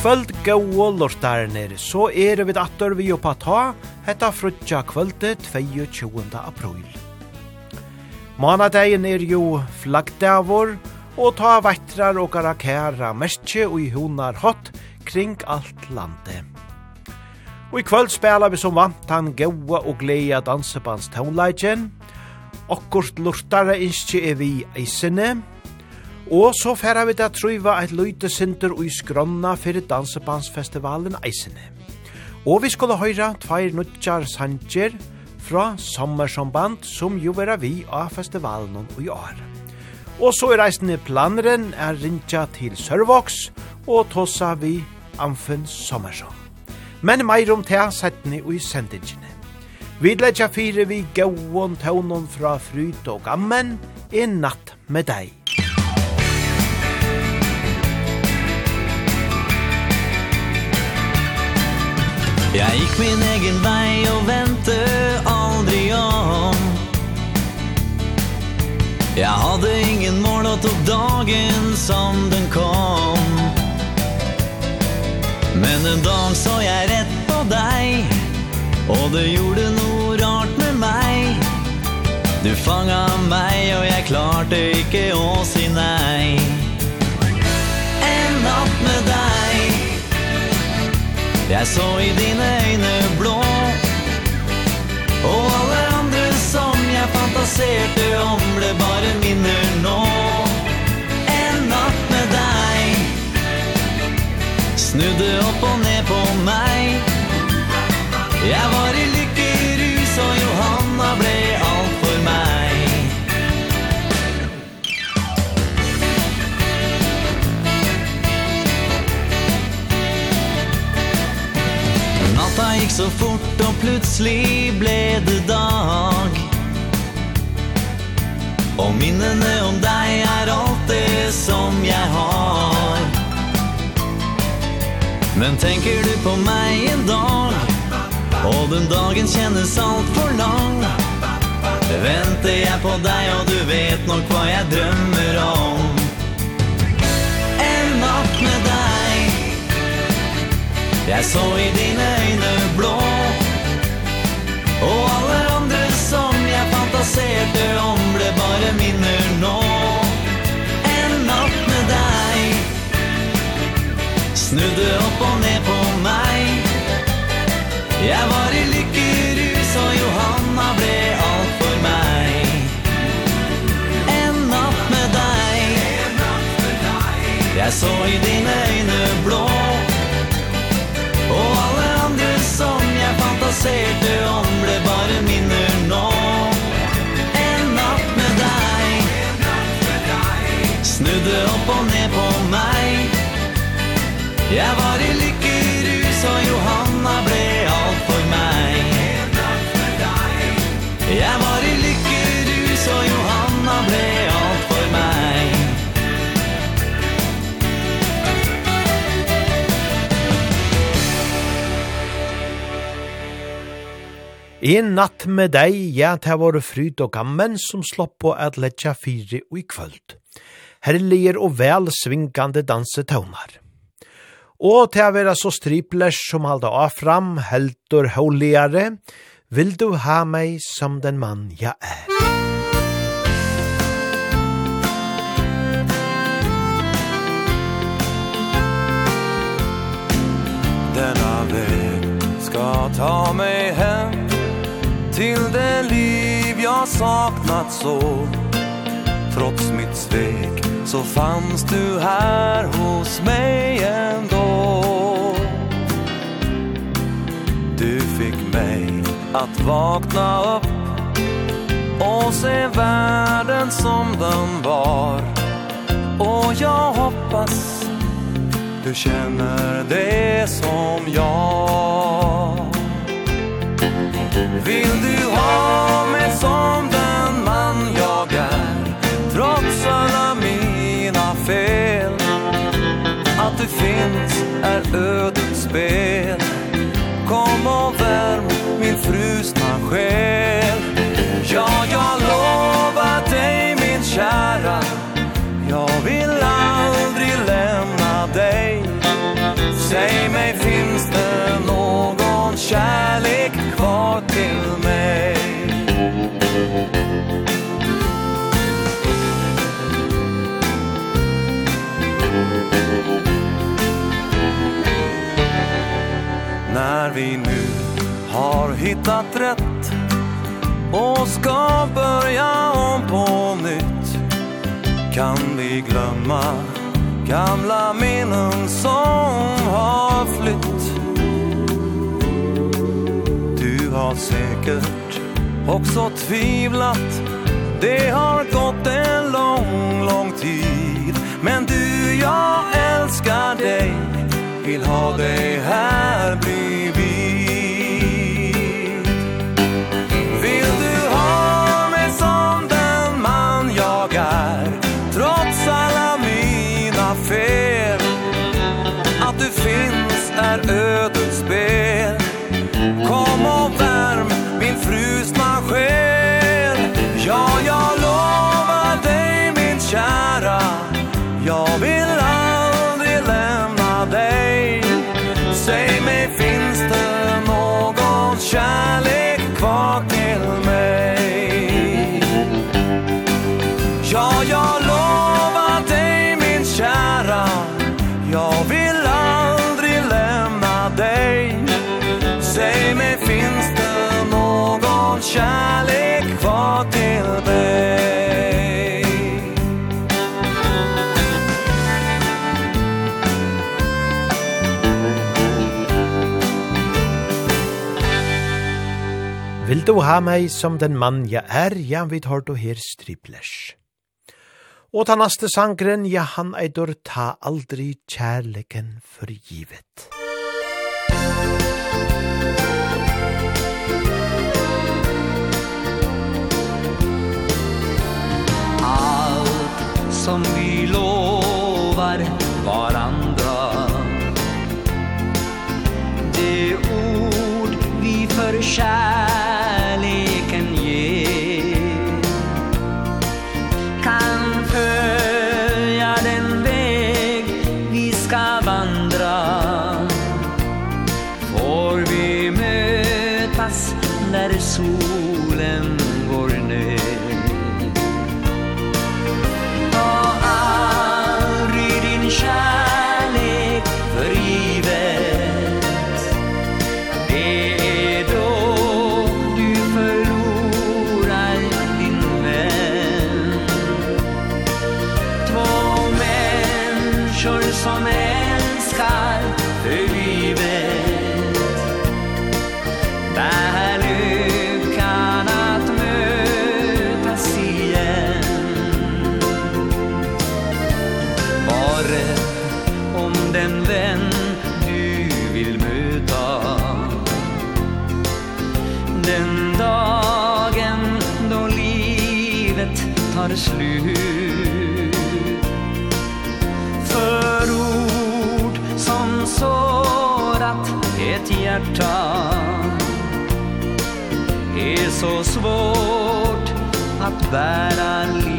kvöld gau lortarnir, så er vi attor vi oppa ta, hetta frutja kvöldet 22. april. Manadegin er jo flaggdavor, og ta vettrar og karakæra merkje og i hunar hot kring alt landet. Og i kvöld spela vi som vant han gaua og gleia dansebands tonelagen. Okkurt lortare innskje er vi eisene, Og så færa vi da at truiva eit løyte sinter ui skronna fyrir Dansebandsfestivalen Eisene. Og vi skulle høyra tveir nutjar sanger fra sommersomband som jo vera vi av festivalen i år. Og så er reisende planeren er rinja til Sørvox og tossa vi Amfunn Sommersson. Men meir om tega settene ui sendingene. Vi letja fire vi gauon taunon fra fryt og gammen i natt med deg. Jeg gikk min egen vei og vente aldri om. Jeg hadde ingen mål og tok dagen som den kom. Men en dag så jeg rett på deg Og det gjorde noe rart med meg. Du fanga meg og jeg klarte ikke å si nei. En natt med deg. Jeg så i dine øyne blå. Og alle andre som jeg fantaserte om Ble bare minner nå. En natt med deg. Snudde opp og ned på meg. Jeg var i livet Natta gick så fort och plötsligt blev det dag. Och minnene om dig är allt det som jag har. Men tänker du på mig en dag? Och den dagen kändes allt för lång. Väntar jag på dig och du vet nog vad jag drömmer om. Jeg så i dine øyne blå. Og alle andre som jeg fantaserte om Ble bare minner nå. En natt med deg Snudde opp og ned på meg. Jeg var i lykkerus og Johanna ble alt for meg. En natt med deg. Jeg så i dine øyne passerte om ble bare minner nå En natt med deg Snudde opp og ned på meg Jeg var i lykkerus og Johan En natt med deg, ja, det var fryd og gammen som slopp på at letja fire og i kvöld. Herliger og vel svingande dansetøvnar. Og til å være så striplers som halda av fram, heldur hauligare, vil du ha meg som den mann jeg er. Denna väg ska ta mig hem till det liv jag saknat så. Trots mitt svek så fanns du här hos mig ändå. Du fick mig att vakna upp Och se världen som den var. Och jag hoppas du känner det som jag. Vill du ha mig som den man jag är? Trots alla mina fel. Att du finns är ödets spel. Kom och värm min frusna själ. Ja, jag lovar dig min kära. Jag vill aldrig lämna dig. Säg mig, finns det någon kärlek till mig När vi nu har hittat rätt Och ska börja om på nytt Kan vi glömma gamla minnen som har flytt. har säkert också tvivlat. Det har gått en lång, lång tid. Men du, jag älskar dig. Vill ha dig här bredvid. Vill du ha mig som den man jag är? Trots alla mina fel. Att du finns är ödets spel frue kärlek kvar till mig Vill du ha meg som den mann jag er, jag vet har du her striplesh. Og ta naste sangren, ja han eidur ta aldri kjærleken for givet. Musikk shine så svårt att bära livet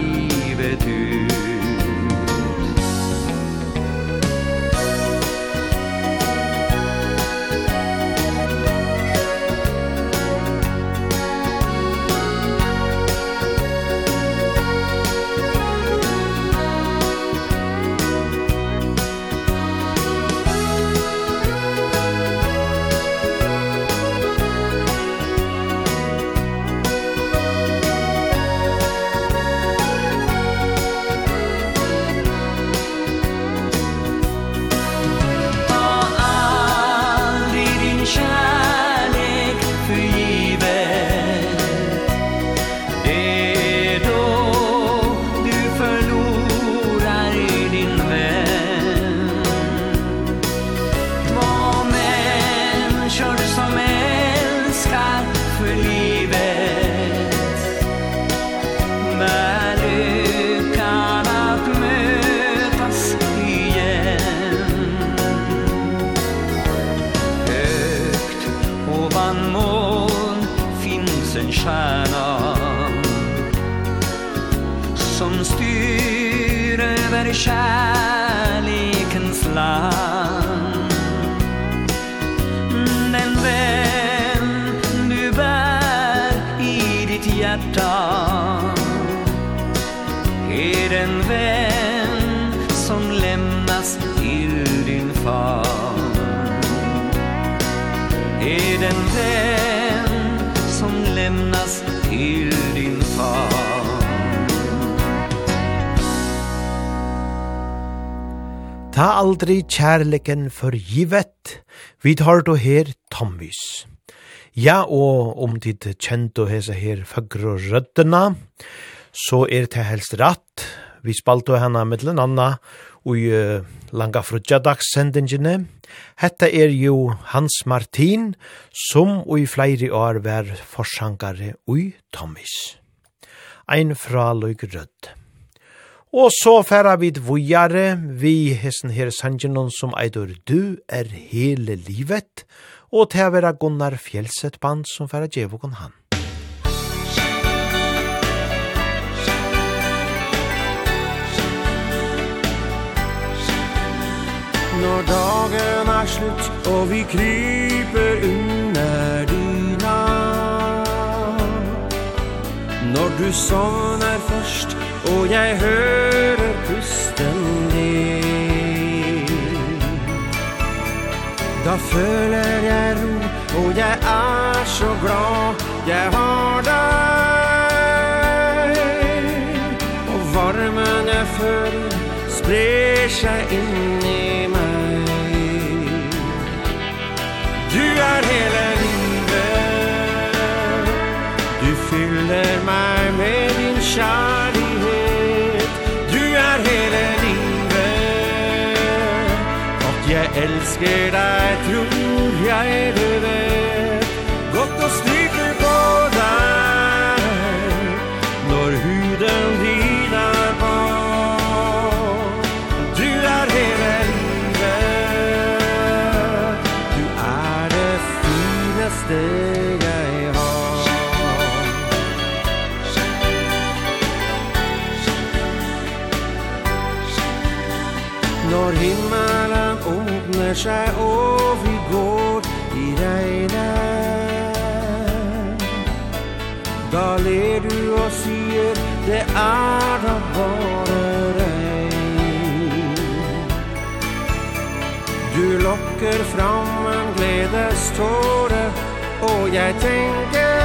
lämnas till din far Ta aldri kjærleken for givet, vi tar då her tomvis. Ja, og om tid kjent og hese her fagre røddena, så er det helst ratt. Vi spalt og henne mittelen anna, i uh, langa frutjadagssendingene. Hetta er jo Hans Martin, som i flere år var forsangare i Tommis. Ein fra Løyg Rødd. Og så færa vi vujare, vi hessen her sangenon som eidur du er hele livet, og til å være Gunnar Fjellset band som færa djevokon han. Når dagen er slutt og vi kryper under dyna Når du sovner først og jeg hører pusten din. Da føler jeg ro og jeg er så glad jeg har deg. Og varmen jeg føler sprer seg inn kjærlighet Du er hele livet. At jeg elsker deg tror jeg det ser seg og vi går i regnet. Da ler du og sier det er da bare regn. Du lokker fram en gledeståre og jeg tenker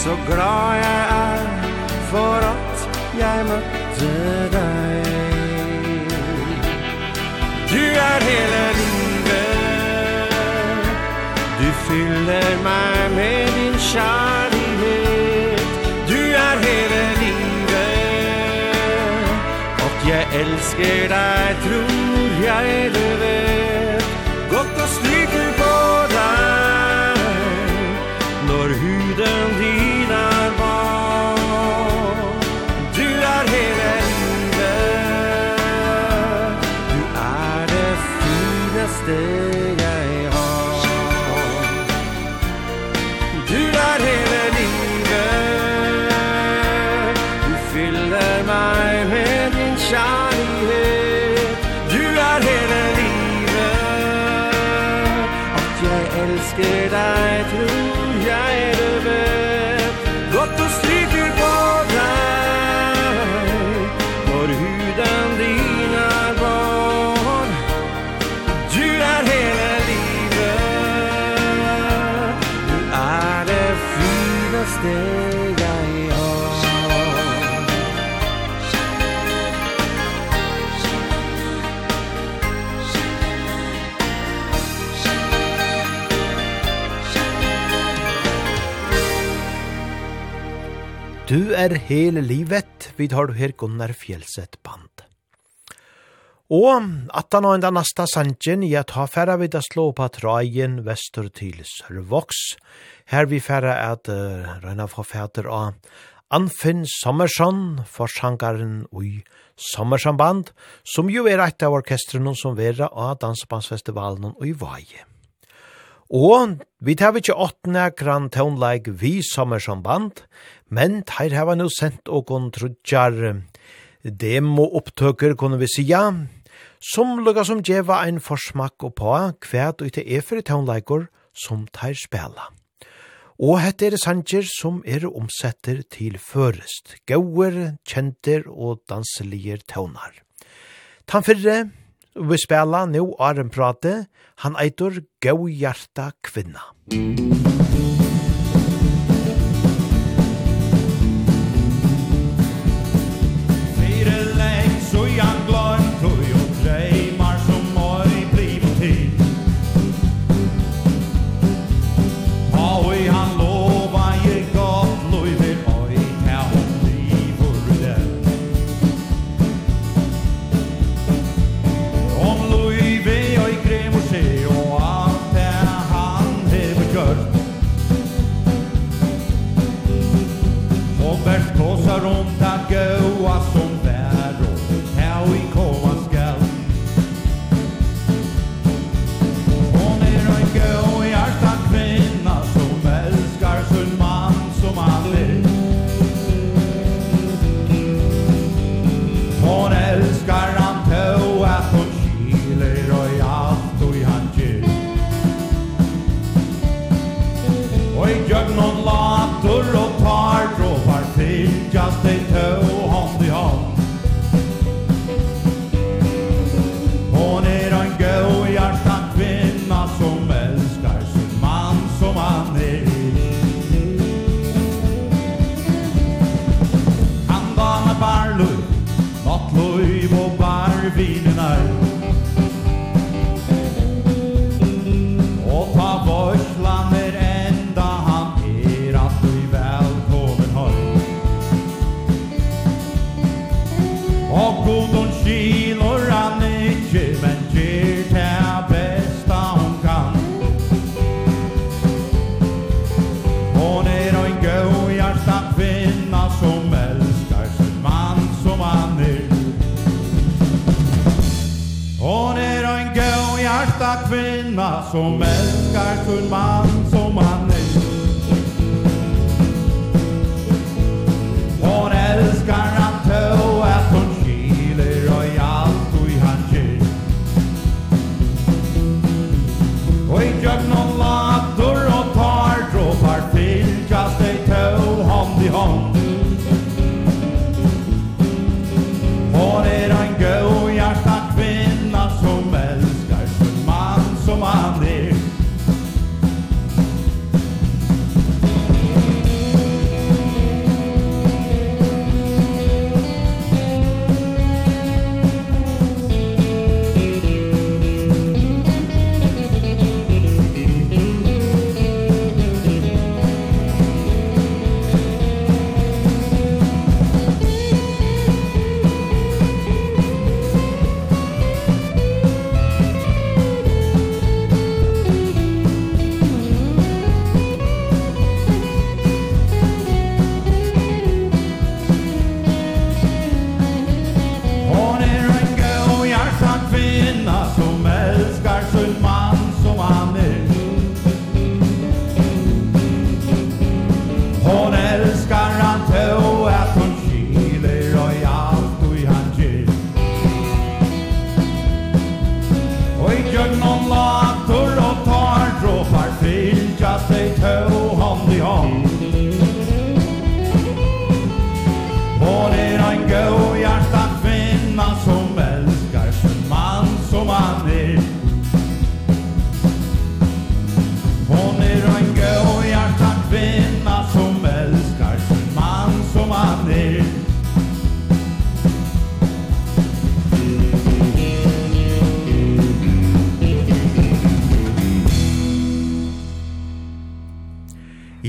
Så glad jeg er for at jeg møtte deg. vackrar hela livet. Du fyller mig med din kärlighet. Du är hela livet. Och jag älskar dig, tror jag det vet Gott och stryker på dig. Når huden din day Du er hele livet, vi tar du her Gunnar Fjellset band. Og at han og enda nasta sanjen jeg tar ha færa vid å slå på trajen vestur til Sørvoks. Her vi færa at uh, Røyna fra fæter av Anfinn Sommersson, forsangaren i Sommersson band, som jo er et av orkestrene som vera av Dansebandsfestivalen i Vaje. Og vi tar ikke åttende grann tøvnleik vi sommer som band, men her har vi nå sendt og kontrodjar demo-opptøker, kunne vi sija, som lukka som djeva ein forsmak og på kvæt og til efri tøvnleikor som tar spela. Og hette er sanger som er omsetter til førest, gauer, kjenter og danselier tøvnar. Tan fyrre, vi spela nå Arjen Prate, Han eitur Gau Hjarta Kvinna.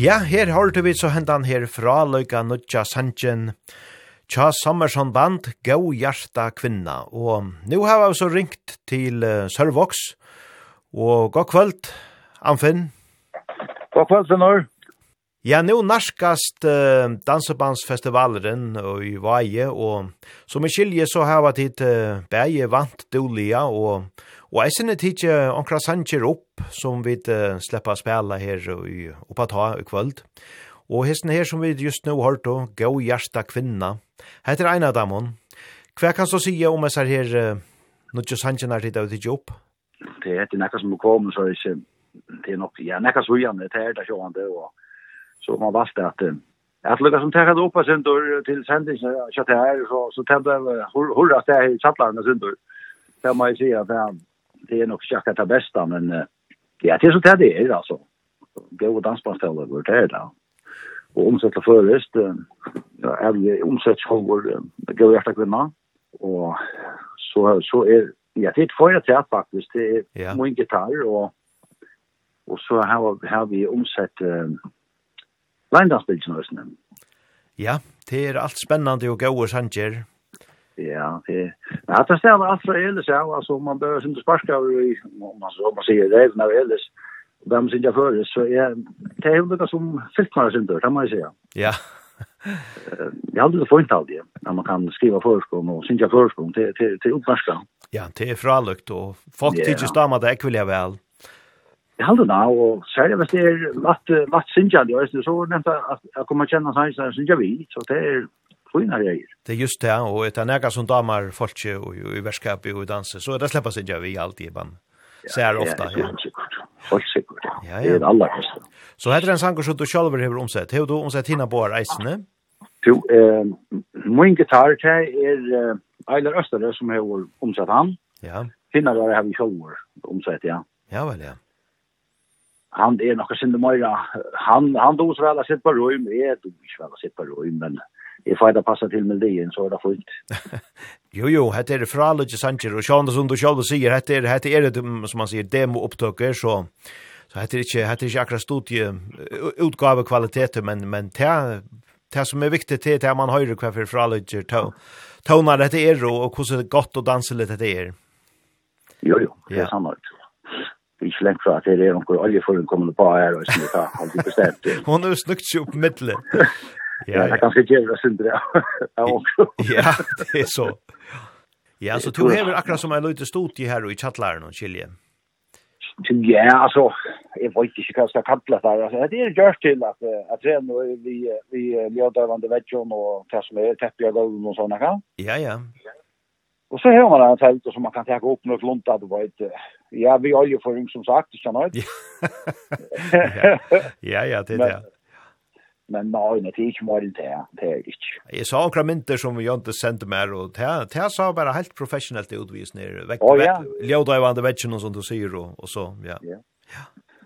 Ja, her har du vidt så hendan her fra løyka Nudja Sanchen, Tja Sommersson Band, Gau Hjarta Kvinna. Og nu har vi så ringt til uh, Sørvox, og god kvöld, Anfinn. God kvöld, Sennor. Ja, nu narskast uh, dansebandsfestivalen uh, i Vaje, og som i skilje så har vi tid uh, bæge vant dulia, og Og jeg synes ikke onkra sanger opp som vi uh, slipper å spille her i, oppa ta i kvöld. Og hesten her som vi just nå har då, Gå hjärsta kvinna, heter Eina Damon. Hva kan så si om jeg ser her uh, nødje sanger er tittet ikke opp? Det er nekka som kommer, så er ikke, det er nok, ja, nekka så svujande, det er det sjående, og så man valgte at at lukka som tekket opp av Sindur til sendingen, kjøttet her, så, så tenkte jeg hurra steg i sattlarene Sindur. Det må jeg si at det det är nog säkert det bästa men ja det är så där det är alltså gå och dansbandstävla går det där och omsätta förrest ja är omsätt går gå efter kvinna och så så är ja det är för att jag faktiskt det är min gitarr och och så har har vi omsett eh, Lindansbilsen Ja, det är allt spännande och goda sanger. Ja, det ja, det ställer allt för Elis ja, alltså man behöver inte sparka i om man så man säger det när Elis vem syns jag för så är det är det som fyllt filmar sin dörr kan man säga. Ja. Jag har aldrig fått allt det när man kan skriva förskom och syns jag förskom till till till uppvarskan. Ja, det er fralukt og folk yeah. tycker stammar det kvill vel. väl. Jag håller nå och säger hvis det är att vad syns jag det så nämnt att jag kommer känna sig så syns jag vi så det är fina eier. Det er just det, og et etter nega som damar folk og i i verskap og i danse, så er det slipper seg vi alltid, man band. Ser ofta, ja. Folk sikkert, Helt sikkert, ja. Det er alle kostet. Så heter det en sanger som du selv har omsett. Hva du omsett hina på reisene? Jo, eh, min gitar er Eiler Østere som har omsett han. Ja. Hina var jeg har selv omsett, ja. Ja, vel, ja han är er nog synd mer han han då så väl att sitta på rum är du inte väl att sitta på rum men if I da passa til med det, så er det fullt. jo, jo, hette er det fra alle sanger, og sjående som du selv sier, hette er, hette er det, som man sier, demo-opptøkker, så, så hette er ikke, hette er ikke akkurat studie, utgave kvaliteter, men, men det, det som er viktig til, det er man høyre hva for fra alle tonar dette er, og, og hvordan godt å danse litt dette er. Jo, jo, det er sannhet. Vi er ikke lengt fra at det er noen oljeføring kommende på her, og som vi tar, alltid vi bestemt det. Hun har snukt seg opp midtelig. ja, jag kanske ger det synd det. Ja också. Ja, det er så. Ja, så du har akkurat som en liten stort i här och i chattlaren og chilje. Ja, alltså jag vet inte vad jag ska kalla det alltså det är gjort till att att sen vi vi ljödövande väggen och det som är täppiga golv och såna kan. Ja, ja. Och så har man en tält som man kan ta upp något lunt du vet. Ja, vi har ju förung som sagt, så nej. Ja, ja, det är det. Men nei, det er ikke mer enn det, det er det ikke. Jeg sa akkurat mynter som Jonte sendte meg, og det det sa bare helt professionellt utvis nere. Vekk, oh, ja. Ljøda i vandet vetsen og sånt du sier, og, og så, ja. Ja.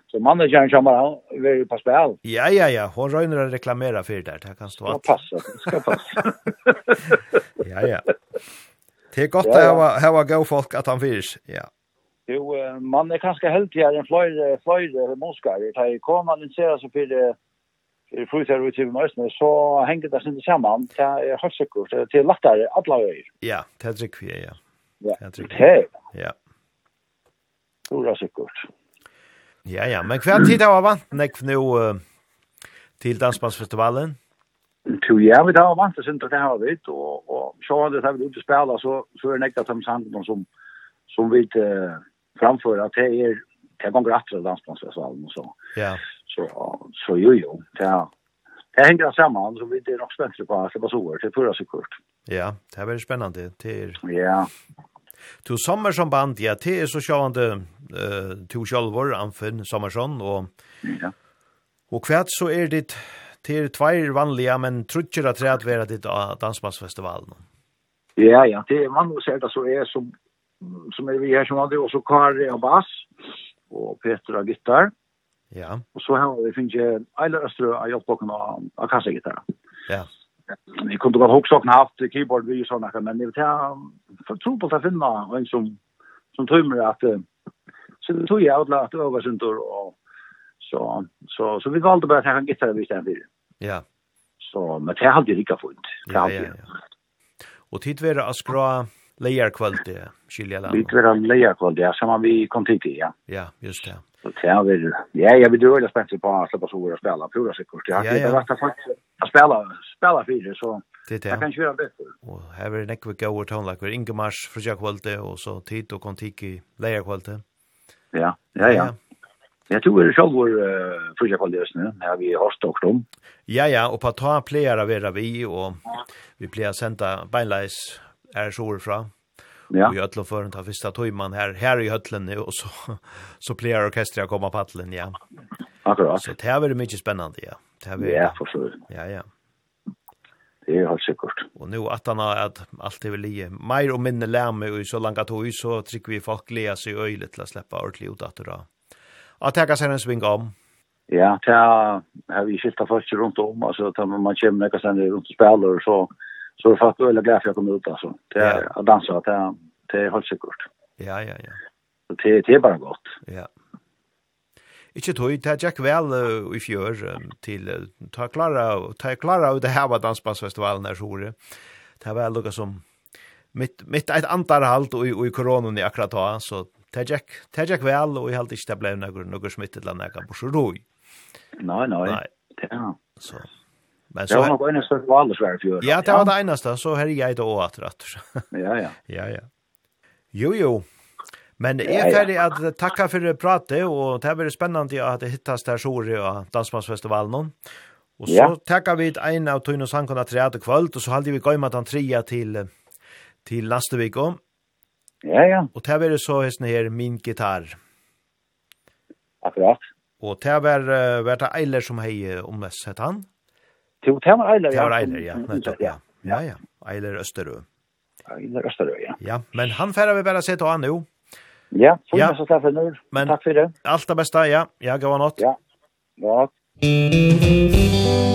Så manageren kommer han, vi jo på spil. Ja, ja, ja, hun røyner å reklamere for det, det kan stå alt. Det skal passe, det skal passe. ja, ja. Det er godt ja, ja. å ha gode folk at han fyrs, ja. Jo, man er kanskje heldigere enn fløyre, fløyre, moskar. Det er koma, den ser seg for det, frysar ut i møsene, så hänger det sin sammen til høysikkert, til lattere, alle øyer. Ja, det er trygg vi er, ja. Ja, det er trygg vi er. Ja. Stora sikkert. Ja, ja, men hver tid har vant nekv nå til Dansbandsfestivalen? Jo, ja, vi har vant det inte det här vet och och så det har vi ute spela, så, så är det nekta de sangene som, som vi uh, framfører, at det är det går rätt till Dansbandsfestivalen och så. Ja. Yeah. Så, så jo jo, det Det hänger samman så vi det är nog spännande på att det var så det förra så kort. Ja, det blir spännande till. Ja. Du sommar som band ja, det är så sjövande eh to självor anfinn sommarsson och ja. Och kvärt så är det till två vanliga men trutcher att träd ditt av dansmassfestivalen. Ja, ja, det man måste säga så är som som är vi här som hade också Karl och bass och Petra gitarr. Mm Ja. Og så har vi finnet Eile Østre av hjelpbokken av, av kassegitar. Ja. Jeg kunne godt huske åkne haft keyboard vi og sånne, men jeg vet tro på å finne en som, som tømmer at så det tog jeg avla at øver sundur og så, så, så vi valde bare at jeg kan gitar vi stedet for. Ja. Så, men det er alltid rikka funnet. Ja, ja, ja. Og tid være å skra leierkvalitet, skiljer land. Tid være leierkvalitet, ja, som vi kom tid til, ja. Ja, just det. Så det Ja, vi ja, jag vill ju väl spela på att släppa så våra spelare pura säkert. Jag har inte varit faktiskt att spela spela för det så jag kan köra bättre. Og her er det näck vi går åt like Ingemars för jag kvalte og så tid og kontiki lägger kvalte. Ja, ja, ja. Jag tror det själv var för jag kvalte just nu när vi har stått om. Ja, ja, og på ta pleier av era vi og vi blir sända beinleis er så ifrån ja. i ödla förrän ta fyrsta tojman här här i höllen nu och så så plejer orkestern komma på pallen ja. Akkurat. Så det här blir mycket spännande ja. Det här blir Ja, för så. Ja, ja. Det är helt säkert. Och nu att han har att allt är väl i mer och minne lämme och så långa tog så trycker vi folk lea sig öjligt till att släppa ordentligt ut att då. Att ta sig en sving om. Ja, ta har vi skilta först runt om alltså att man kommer nästan runt och spelar och så Så jag fattar väl glad för jag kom ut alltså. Det är ja. att dansa att det, det är helt säkert. Ja, ja, ja. Så det, det är bara gott. Ja. Ikke tøy, det er Jack vel i fjør um, til uh, ta klara, ta klara ut det her var dansbandsfestivalen her sore. Det er vel lukka som mitt, mitt et antar halt og, og i koronan i akkurat da, så det er Jack, det er Jack vel og jeg halte ikke det ble noe, noe smittet eller noe på sjoroi. Nei, nei, nei. Det er Så. Men så det var nog en stund var det för fjärde. Ja, det var det eneste, så här jag då åt rätt. Ja ja. Ja ja. Jo jo. Men är er ferdig att tacka för pratet och det har vært spennende spännande att hittas der Sori och Dansmansfestivalen. Och så ja. tackar vi en av Tunos Sankona tredje kväll og så hade vi gått med den trea till till nästa om. Ja ja. Och det blir så hästen her min gitarr. Akkurat. Och det vad det Eiler som hej om mest han. Jo, det var Eiler, ja. Det var Eiler, ja. Nettopp, ja. Ja, ja. Eiler Østerø. Eiler Østerø, ja. Ja, men han færre vi bare se til han nå. Ja, for ja. så for nu. Men, Takk for det. Alt det beste, ja. Ja, gav han åt. Ja, god natt.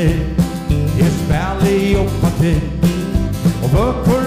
te, e spärli oppa Og och vår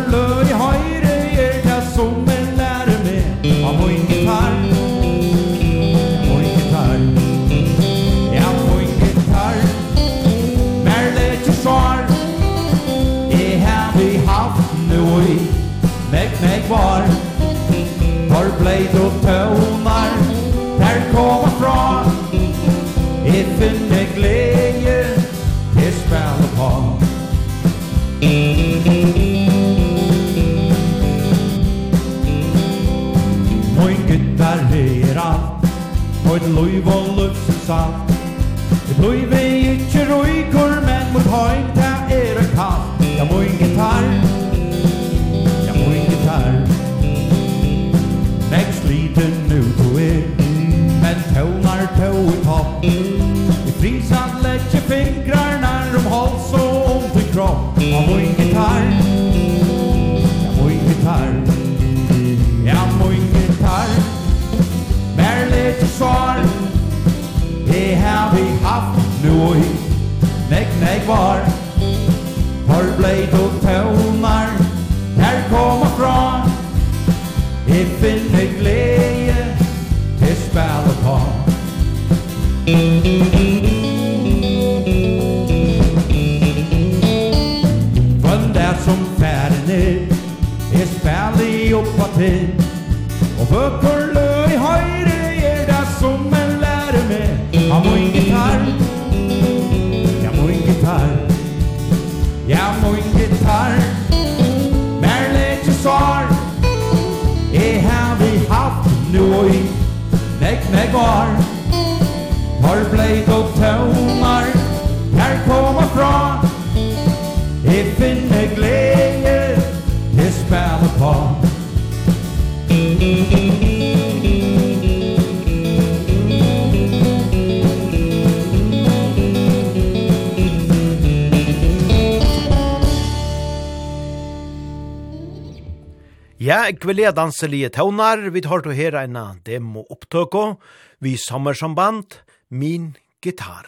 Frivillige danselige tøvnar, vi tar til her en demo opptøkå, vi sommersamband, min gitar.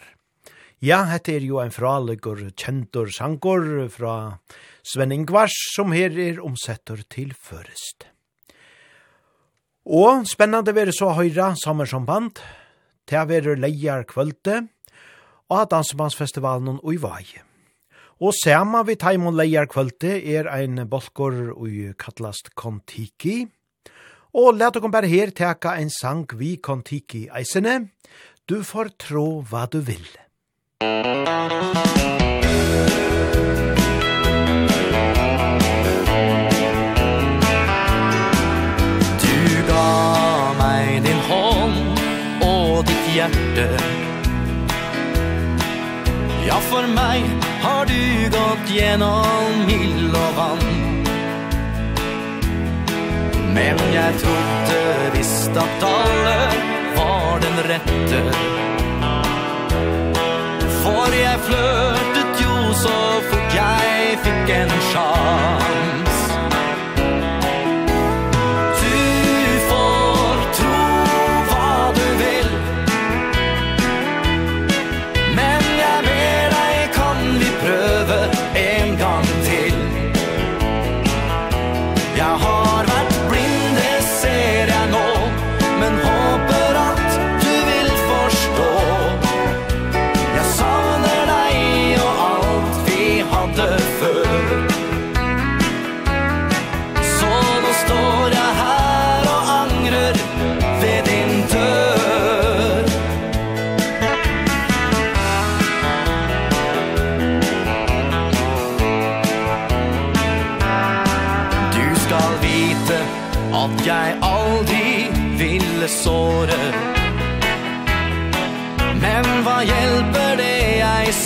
Ja, hette er jo en fraligur kjentur sangor fra Sven Ingvars, som her er omsetter til først. Og spennande være så høyra sommersamband, til å være leier kvølte, og at Dansemannsfestivalen og i vei. Og sama vi taimon leier kvöldi er ein bolkor ui kallast Kontiki. Og let okon bare her teka ein sang vi Kontiki eisene. Du får tro hva du vil. Musik hjerte Ja, for mig har du gått gjennom hill och vann. Men jag trodde visst at alle var den rette. For jeg flørtet jo så fort jeg fikk en sjal.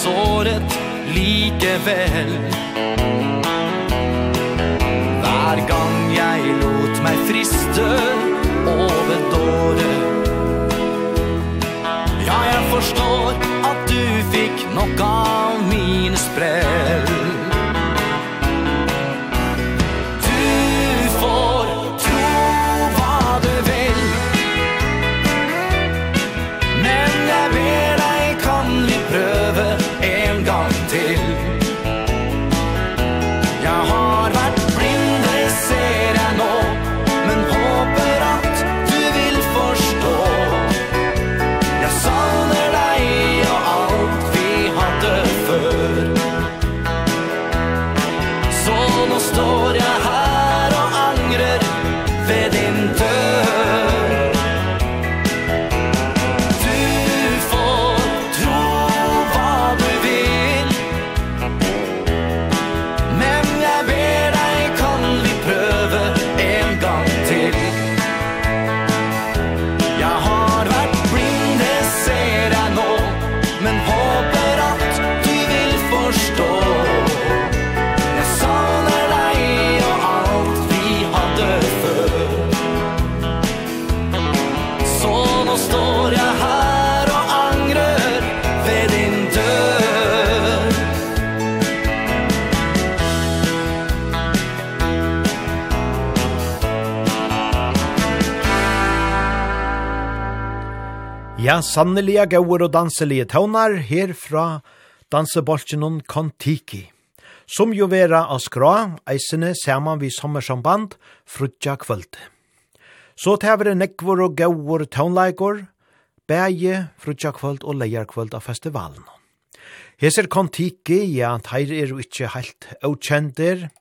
såret likevel Hver gang jeg lot meg friste over dåret Ja, jeg forstår at du fikk nok av mine sprell Ja, sannelige gauer og danselige tøvnar herfra dansebolkjennom Kontiki, som jo vera av skra, eisene saman vi sommersamband, frutja kvöld. Så tævere nekvor og gauer tøvnleikor, bæje, frutja kvöld og leierkvöld av festivalen. Heser Kontiki, ja, teir er jo ikkje heilt avkjendir,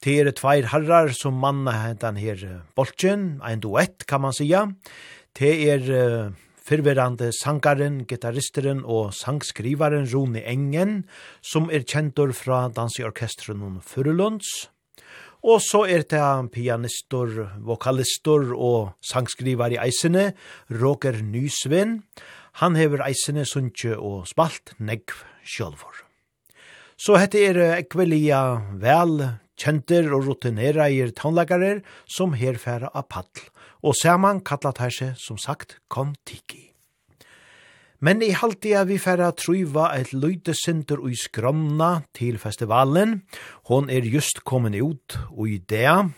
Det er tveir herrar som manna den her bolchen, ein duett kan man sia. Det er uh, Fyrverande sangaren, gitarristeren og sangskrivaren Rune Engen, som er kjentor fra danseorkestren Furulunds. Og så er det pianistor, vokalistor og sangskrivar i eisene, Roger Nysvin. Han hever eisene sunnje og spalt negv sjølvor. Så hette er ekvelia vel kjenter og rutinera i taunlagarer som herfæra av paddel og saman kallat her seg, som sagt, kom tiki. Men i halvtida vi færa truiva et løytesinter ui skromna til festivalen. Hon er just kommet ut ui dea.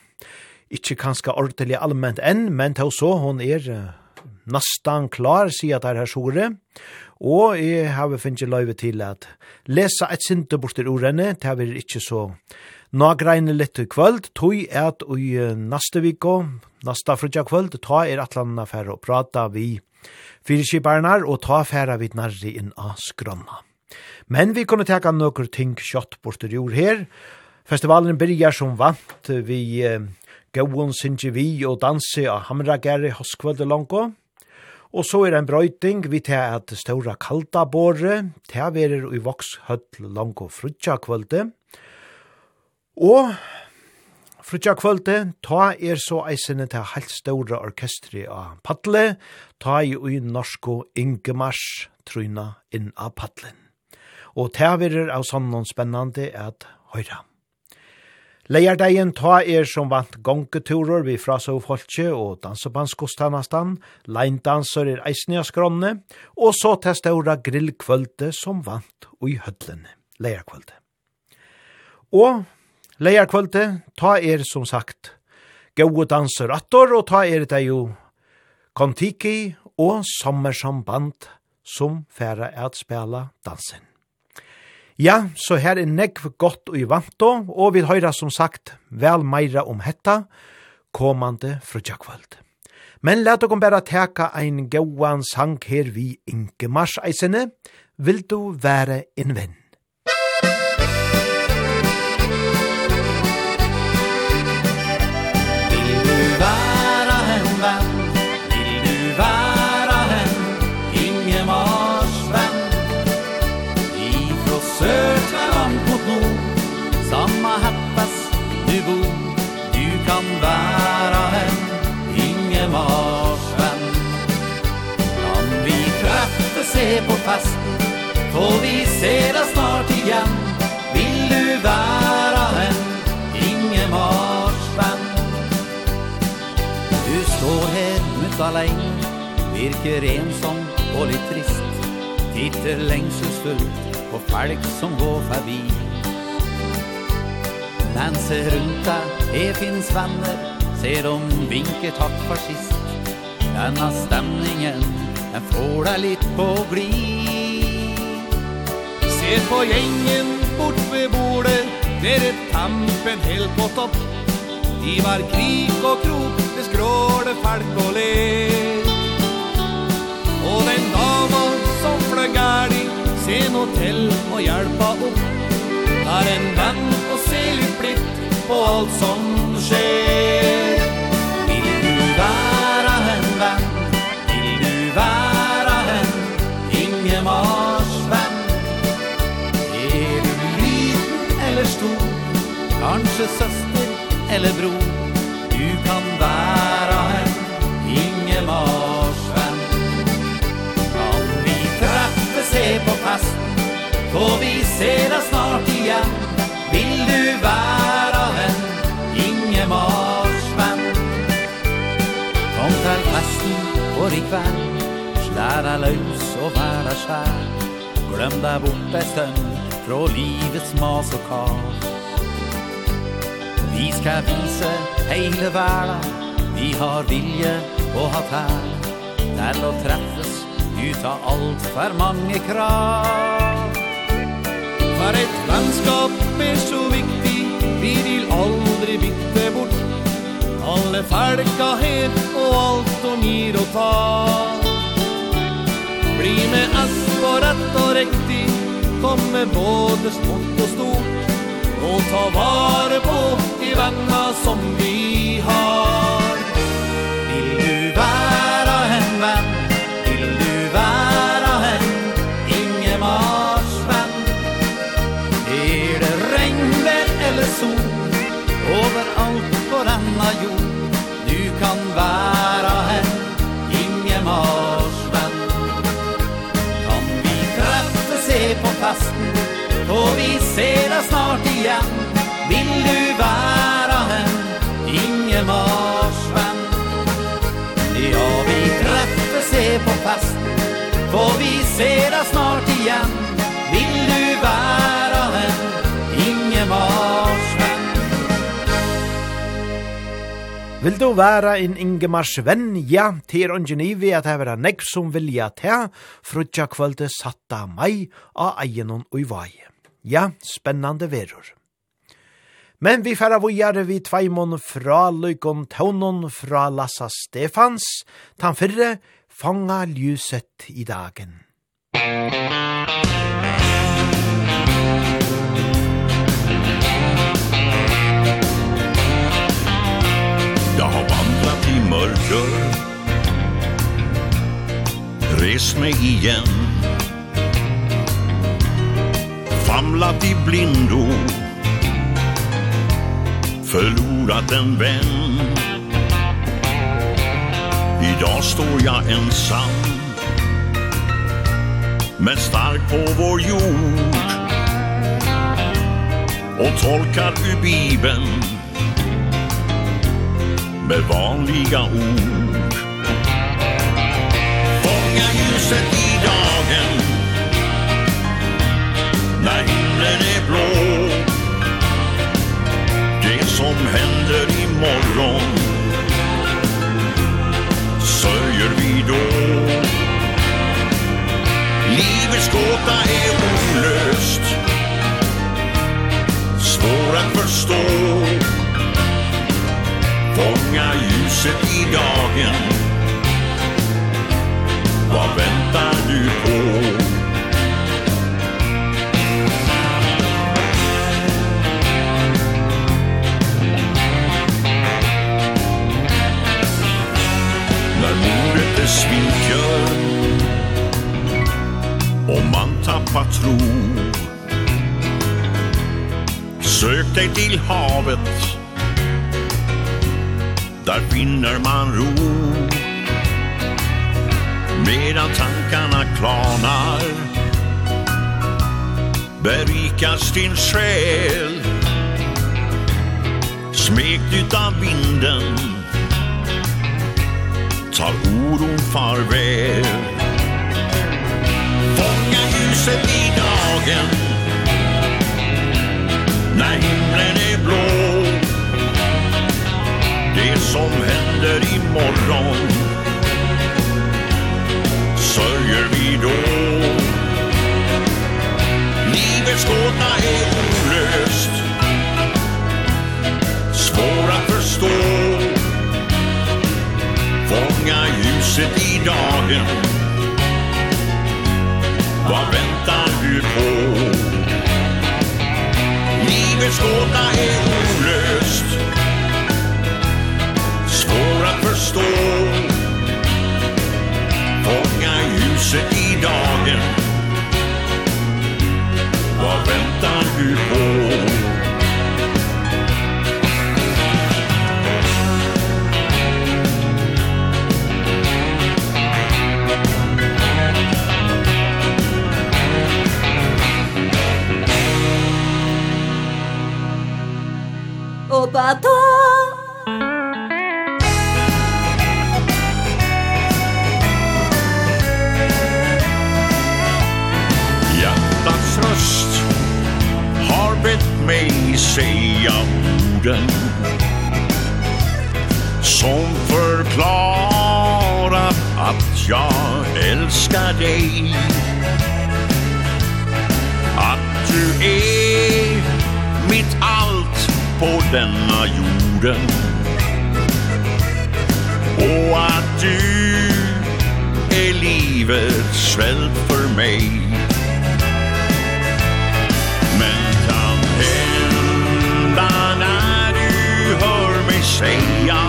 Ikkje kanska ordelig allment enn, men til så, hon er nastan klar, sier at det her sore. Og jeg har finnst løyve til at lesa et sinter bortir ur henne, det er ikkje så Nå greine litt i kvöld, tog at i neste viko, Nasta frutja kvöld, ta er atlanna færre og prata vi fyrskiparnar og ta færre vi nærri inn av skronna. Men vi kunne teka nokkur ting kjøtt bortur jord her. Festivalen byrjar som vant vi eh, Gåon sinje vi og danse av Hamrageri hoskvölde lango. Og så er en brøyting vi til at ståra kalda båre, til verer i vokshøll lango frutja kvölde. Og Frutja kvölde, ta er så eisene til heilt ståre orkestri av Patle, ta i ui norsko Ingemars tryna inn av Patlen. Og ta verir av sånn spennande at høyra. Leierdegjen ta er som vant gongeturer vi fraså folkje og dansebanskostanastan, leindanser er eisne av skronne, og så til ståre grillkvölde som vant ui hødlene, leierkvölde. Og Leia kvölde, ta er som sagt gode danser attor, og ta er det jo kontiki og sommersamband som færa at spela dansen. Ja, så her er negv godt og i vanto, og vi høyra som sagt vel meira om hetta, komande frutjakvöld. Men let dere bæra teka ein gauan sang her vi Ingemars eisene, vil du være en venn. marsjen Kan vi treffe se på festen Får vi se deg snart igjen. Vil du være en Inge marsjen Du står her ut alene Virker ensom og litt trist. Titter lengselsfullt på folk som går forbi. Men se rundt deg, her finnes venner ser de vinker takk for sist. Denna stemningen, den får deg litt på glid Ser på gjengen bort ved bordet Där tampen helt på topp. I var krik og krok Det skråler falk og le. Og den dama som flög gærlig Se nå til och hjelpa opp. Har en venn og se litt blitt på alt som skjer. Vil du være en venn? Vil du være en Ingemars venn? Er du liten eller stor? Kanskje søster eller bror? Du kan være en Ingemars venn. Kan vi treffe se på festen? Får vi se deg snart igjen? Vil du være marsmann Kom til festen for i kveld Slær deg løs og vær deg skjær Glem deg bort ei stund Fra livets mas og kar. Vi skal vise hele verden Vi har vilje og har tær. Til å treffes ut av alt for mange krav. For et vennskap er så viktig Vi vil aldri bytte. Alle falka her og alt om gir og ta. Bli med ass på rett og riktig Kom med både smått og stort Og ta vare på de venner som vi har. sedas snart igjen Vil du være en Ingemars vän. Ja, vi träffas se på fast Får vi sedas snart igjen Vil du være en Ingemars vän. Vill du være en Ingemars vän? Ja, till Ongenivi att det är nekv som vilja til Frutja kvölde satta meg av egenon og i vajen. Ja, spennande verur. Men vi færa vujare vi tveimon fra Løykon Taunon fra Lassa Stefans, tan fyrre fanga ljuset i dagen. Jag har vandrat i mörker Res mig igen famlat i blindo. Förlorat en vän. Idag står jag ensam. Men stark på vår jord. Och tolkar ur Bibeln. Med vanliga ord. när himlen är blå. Det som händer imorgon Sörjer vi då. Livets gåta är olöst. Svår att förstå. Fånga ljuset i dagen. Vad väntar du på? tappa tro Sök dig till havet Där finner man ro. Medan tankarna klarnar Berikas din själ Smekt utav vinden Tar oron farväl ljuset i dagen. När himlen är blå. Det som händer imorgon Sörjer vi då. Livets gåta är olöst. Svår att förstå. Fånga ljuset i dagen. Vad väntar du på? Livets gåta är olöst Svår att förstå Fånga ljuset i dagen Vad väntar du på? bato Hjärtats röst har bett mig säga orden Som förklarar att jag älskar dig. Att du är på denna jorden. Och att du är livets svält för mig. Men kan hända när du hör mig säga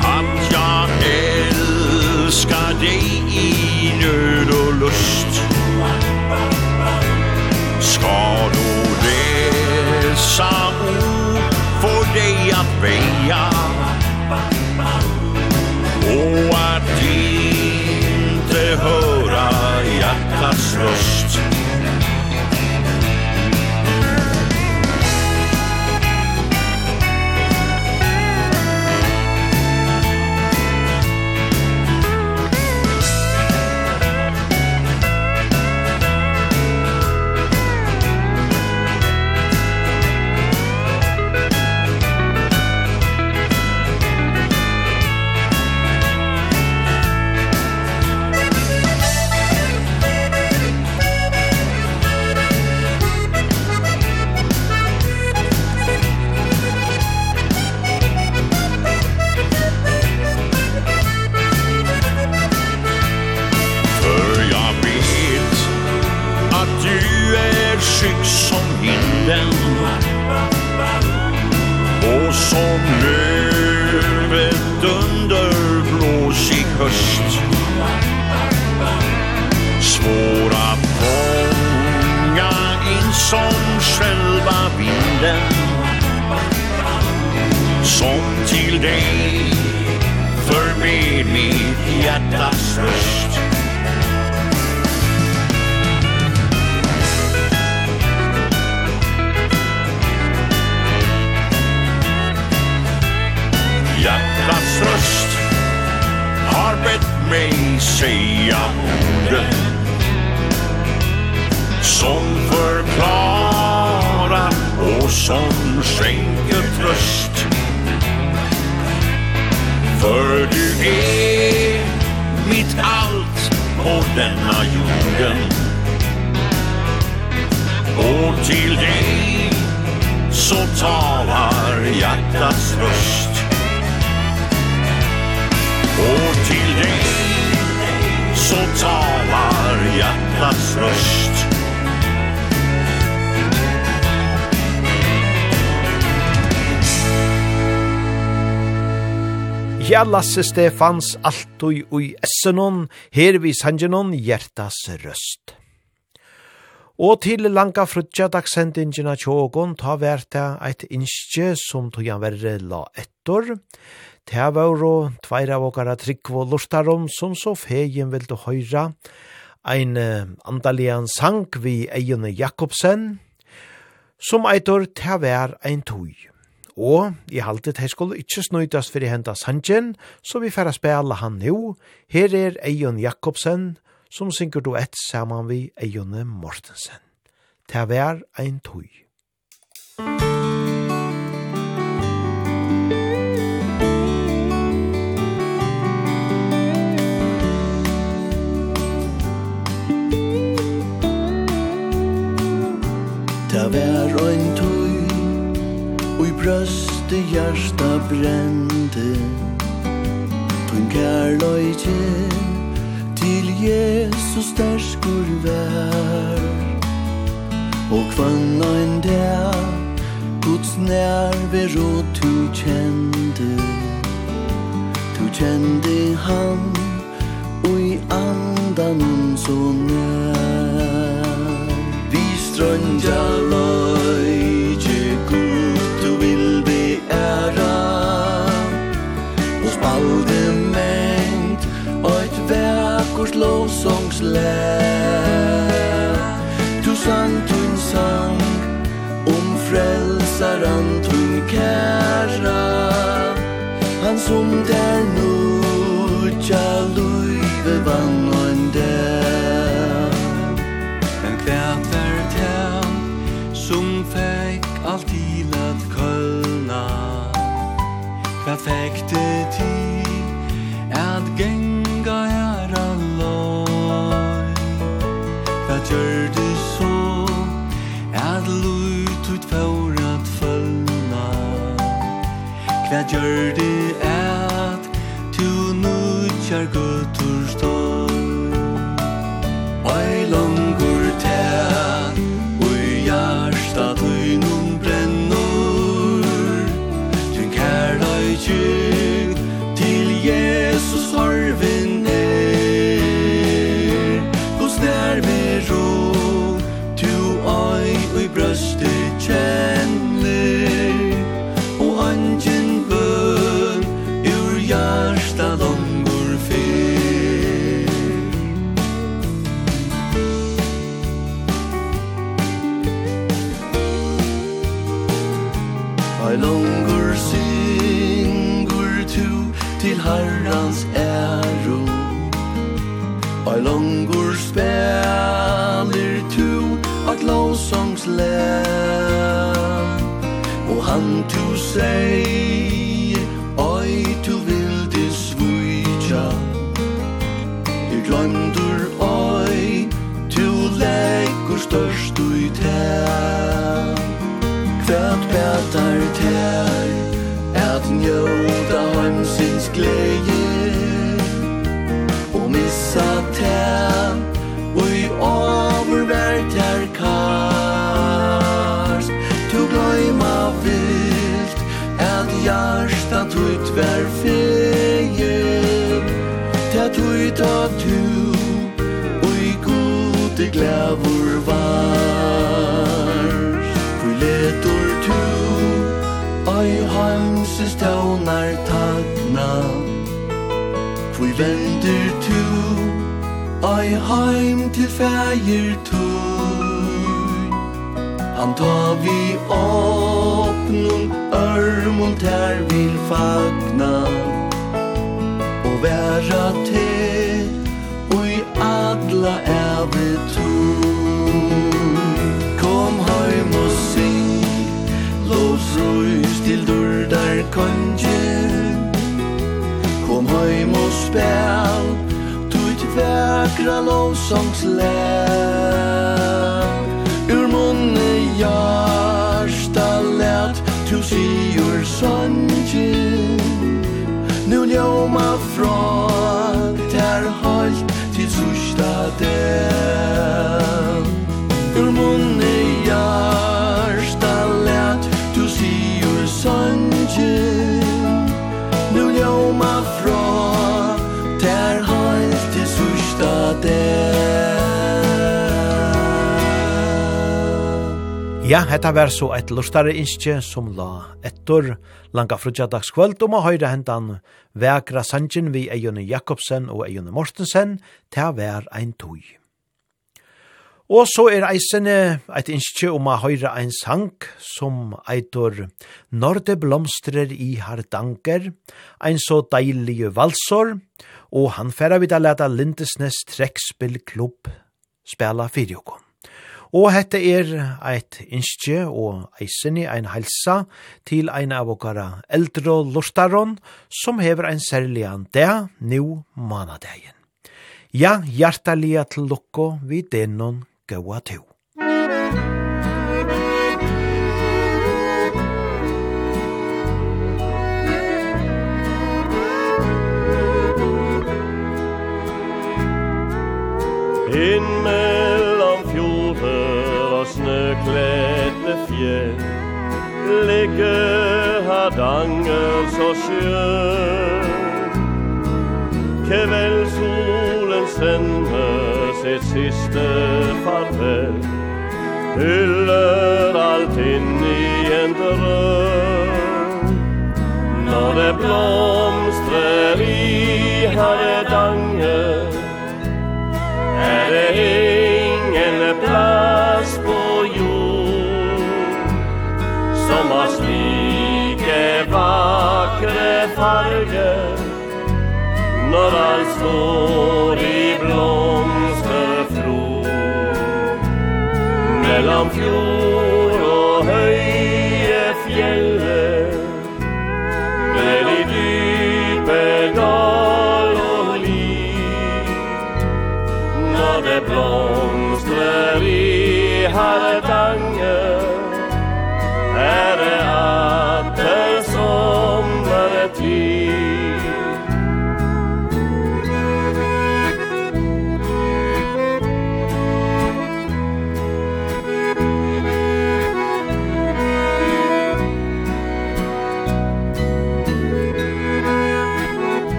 Att jag älskar dig i nöd och lust. dessa ord får dig att väja Och att inte höra hjärtats röst. Lasse Stefans Altoi ui Essenon, her vi sangenon hjertas røst. Og til langa frutja dagsendingina tjågon ta verta eit innskje som togan verre la ettor. Ta vauro tveir av okara tryggvo lortarom som så fegin vildu høyra. Ein andalian sang vi Eion Jakobsen som eitor ta vær ein tog. Og i haltet her skulle ikkje snøytast fyrir henda Sanjen, så vi færa spela han nu. Her er Eion Jakobsen, som synker du ett saman vi Eion Mortensen. Ta vær ein tøy. Musik bröst i hjärsta brände Tun kärlöjtje til Jesus där skur vär Och kvanna en där Guds og tu kände Tu kände han og i andan hon så nær. Vi strönja lör lovsångslär Du sang tun sang om frälsaren tun kæra Han som der nu tja luive vann og en der gjør det at du nødjar gøtu spelir tu at lovsongs lær Og han tu sei Oi tu vil dis vuja Du glandur oi Tu leikur størst du tær. Kvært bætar tær at njóta heimsins gleie meg heim til fægir tur Han ta vi åpnum örmun ter vil fagna Og væra te og i adla æve tur Kom heim og syng Lovs røys til durdar kongen Kom heim og spel vägra lovsångsläpp Ur munne hjärsta lät Tu sigur sangen Nu ljóma från Ter halt till sista den Ur munne hjärsta Ja, hetta var så eit lustare innskje som la ettor langa frutjadagskvöld om å høyre hentan vekra sanjen vi Eione Jakobsen og Eione Mortensen til vær ein tøy. Og så er eisene eit innskje om å høyre ein sang som eitor Når det blomstrer i hardanker, ein så deilige valsor, og han færa vid a leta Lindesnes trekspillklubb spela fyrjokon. Og hette er eit innskje og eisini ein helsa til ein av okkara eldre lustaron som hever ein særlian det nu manadegin. Ja, hjertalia til lukko vid denon gaua tu. In me je Ligge Hardanger så skjøn Kveldsolen sender sitt siste farvel. Hyller alt inn i en drøm. Når det blomstrer i Hardanger Er det ingen plass som har slike vakre farger. Når alt står i blomsterfro Mellom fjord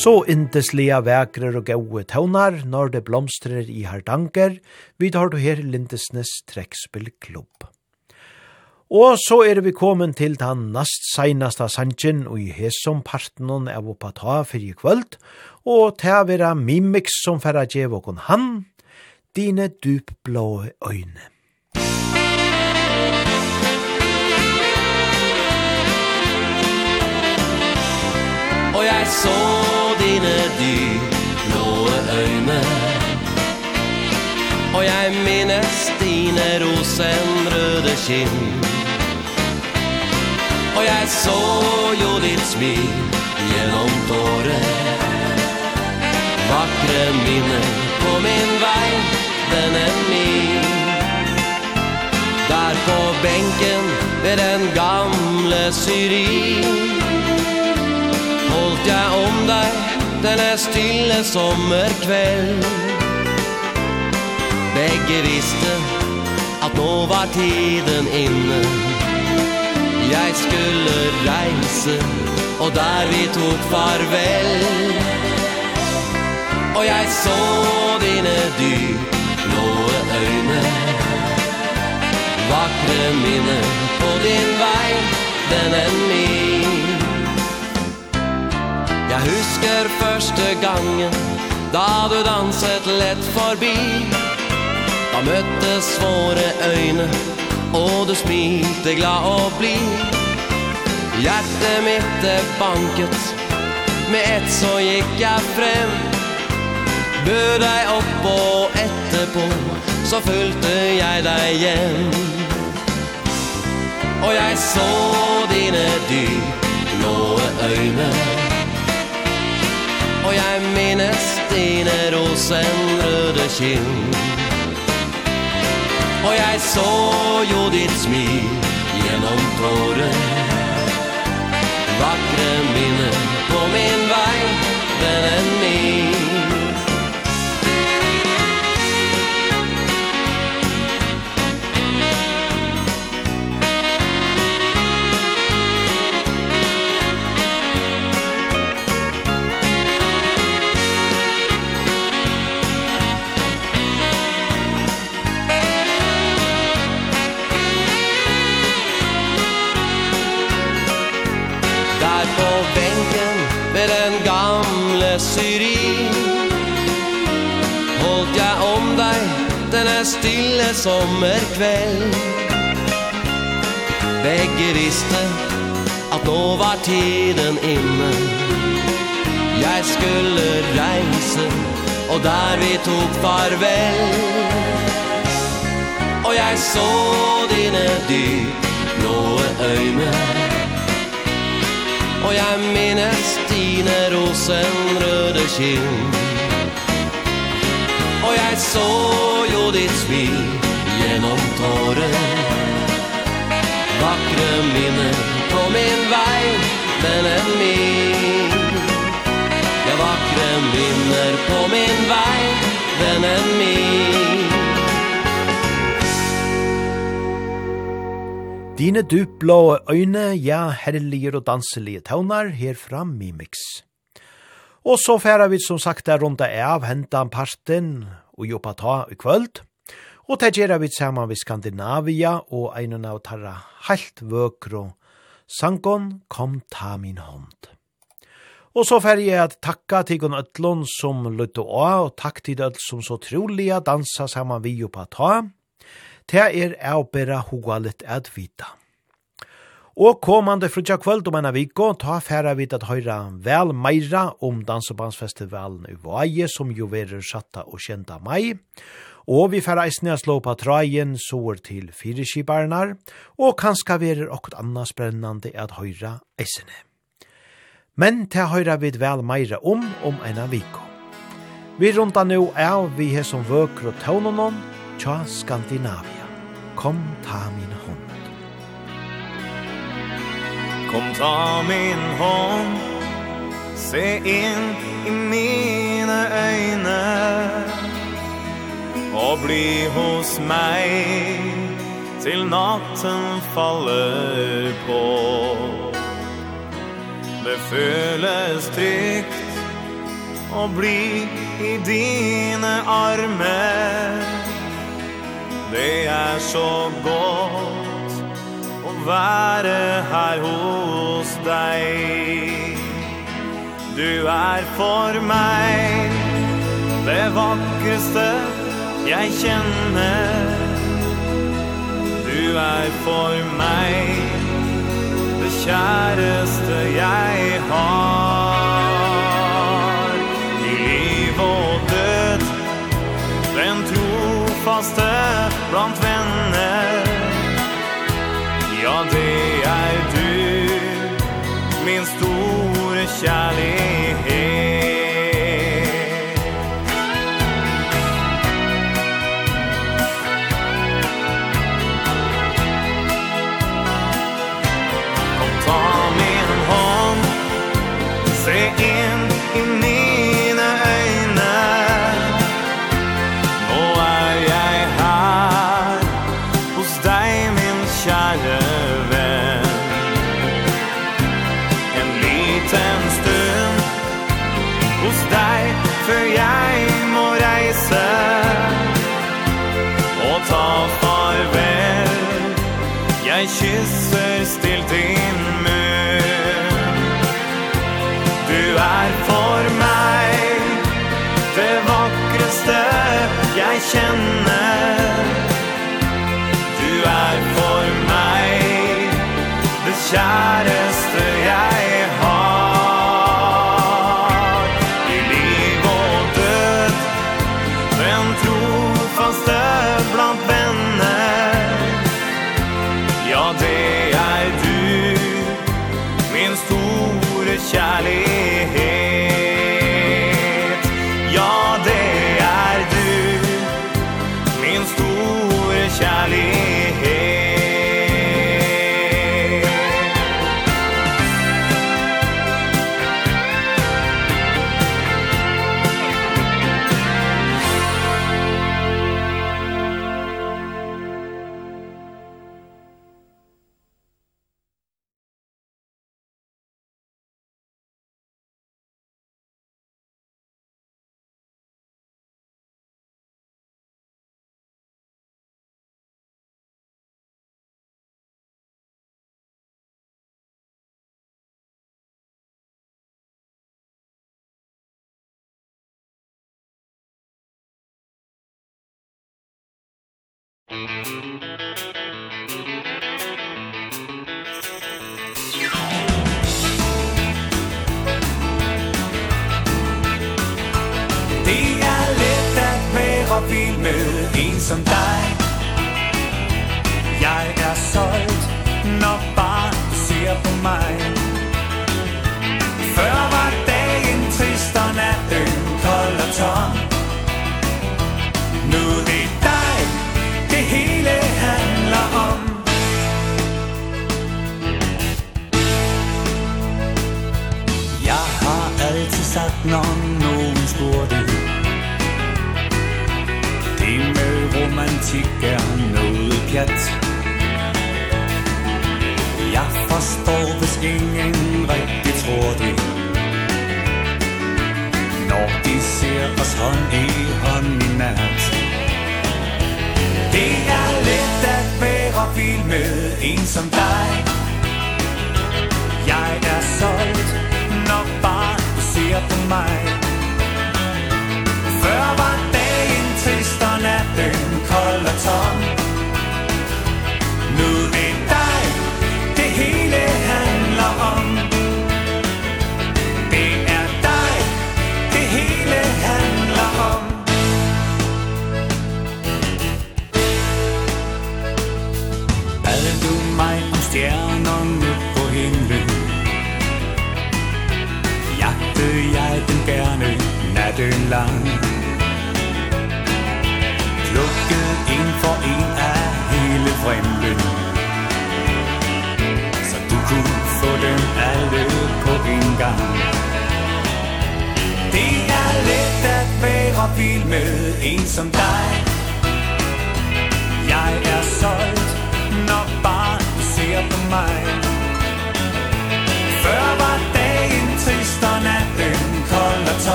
Så indeslige vekrer og gode tøvnar, når det blomstrer i hardanker, vi tar du her Lindesnes trekspillklubb. Og så er vi kommet til den nast seinasta sanjen og i hesom partenon av oppa ta fyrir kvöld, og ta vera mimix som færa djev okon han, dine dupblå øyne. Og jeg så dine dyblåe øyne. Og jeg minnes dine rosenrøde kinn. Og jeg så jo ditt smil gjennom tåret. Vakre minner på min vei, den er min Der på benken ved den gamle syrin. Holdt jeg om deg natten är still en Bägge visste att nå var tiden inne. Jag skulle reise och där vi tog farväl Och jag så dine dyr blåe øyne. Vakre minner på din vei, den är min. Jeg husker første gangen Da du danset lett forbi Da møttes våre øyne Og du smilte glad og blid. Hjertet mitt er banket. Med ett så gikk jeg frem Bød deg opp og etterpå Så fulgte jeg deg hjem Og jeg så dine dyr Blåe øyne Og jeg minnes dine rosenrøde kinn. Og jeg så jo ditt smil gjennom tåret Vakre minne på min vei, vennen min stille, stille sommerkveld Begge visste at nå var tiden inne. Jeg skulle reise, og der vi tok farvel. Og jeg så dine dyp blåe øyne. Og jeg minnes dine rosenrøde kinn så sorg och ditt smil genom tåret Vakre minner på min väg den är min. Ja, vakre minner på min väg den är min. Dine dupblå øyne, ja, herlige og danselige tøvnar, i Mimix. Og så færa vi som sagt der rundt av hentan parten, og jobba ta i kvöld. Og det gjør vi sammen ved Skandinavia og en av tarra helt vøkro sangon kom ta min hånd. Og så fer jeg at takka til Gunn Øtlund som lytte å, og takk til Øtlund som så trolig dansa sammen vi jobba ta. Det er avbæra hoa litt at vita. Og komande frutja kvöld om ena viko, ta færa vid at høyra vel meira om Dansebandsfestivalen i Vaje, som jo verer satta og kjenta mai. Og vi færa eisne a slå på trajen sår til fyrirskibarnar, og kanska verer okkur anna sprennande at høyra eisne. Men ta høyra vid vel meira om om ena viko. Vi runda nu av vi he som vøker og tånonon, tja Skandinavia. Kom ta mina. Kom ta min hånd. Se in i mine øyne. Og bli hos meg Til natten faller på. Det føles trygt Å bli i dine armer. Det er så godt å være her hos deg. Du er for meg det vakreste jeg kjenner. Du er for meg det kjæreste jeg har. I liv og død den trofaste blant venner. minst Kjære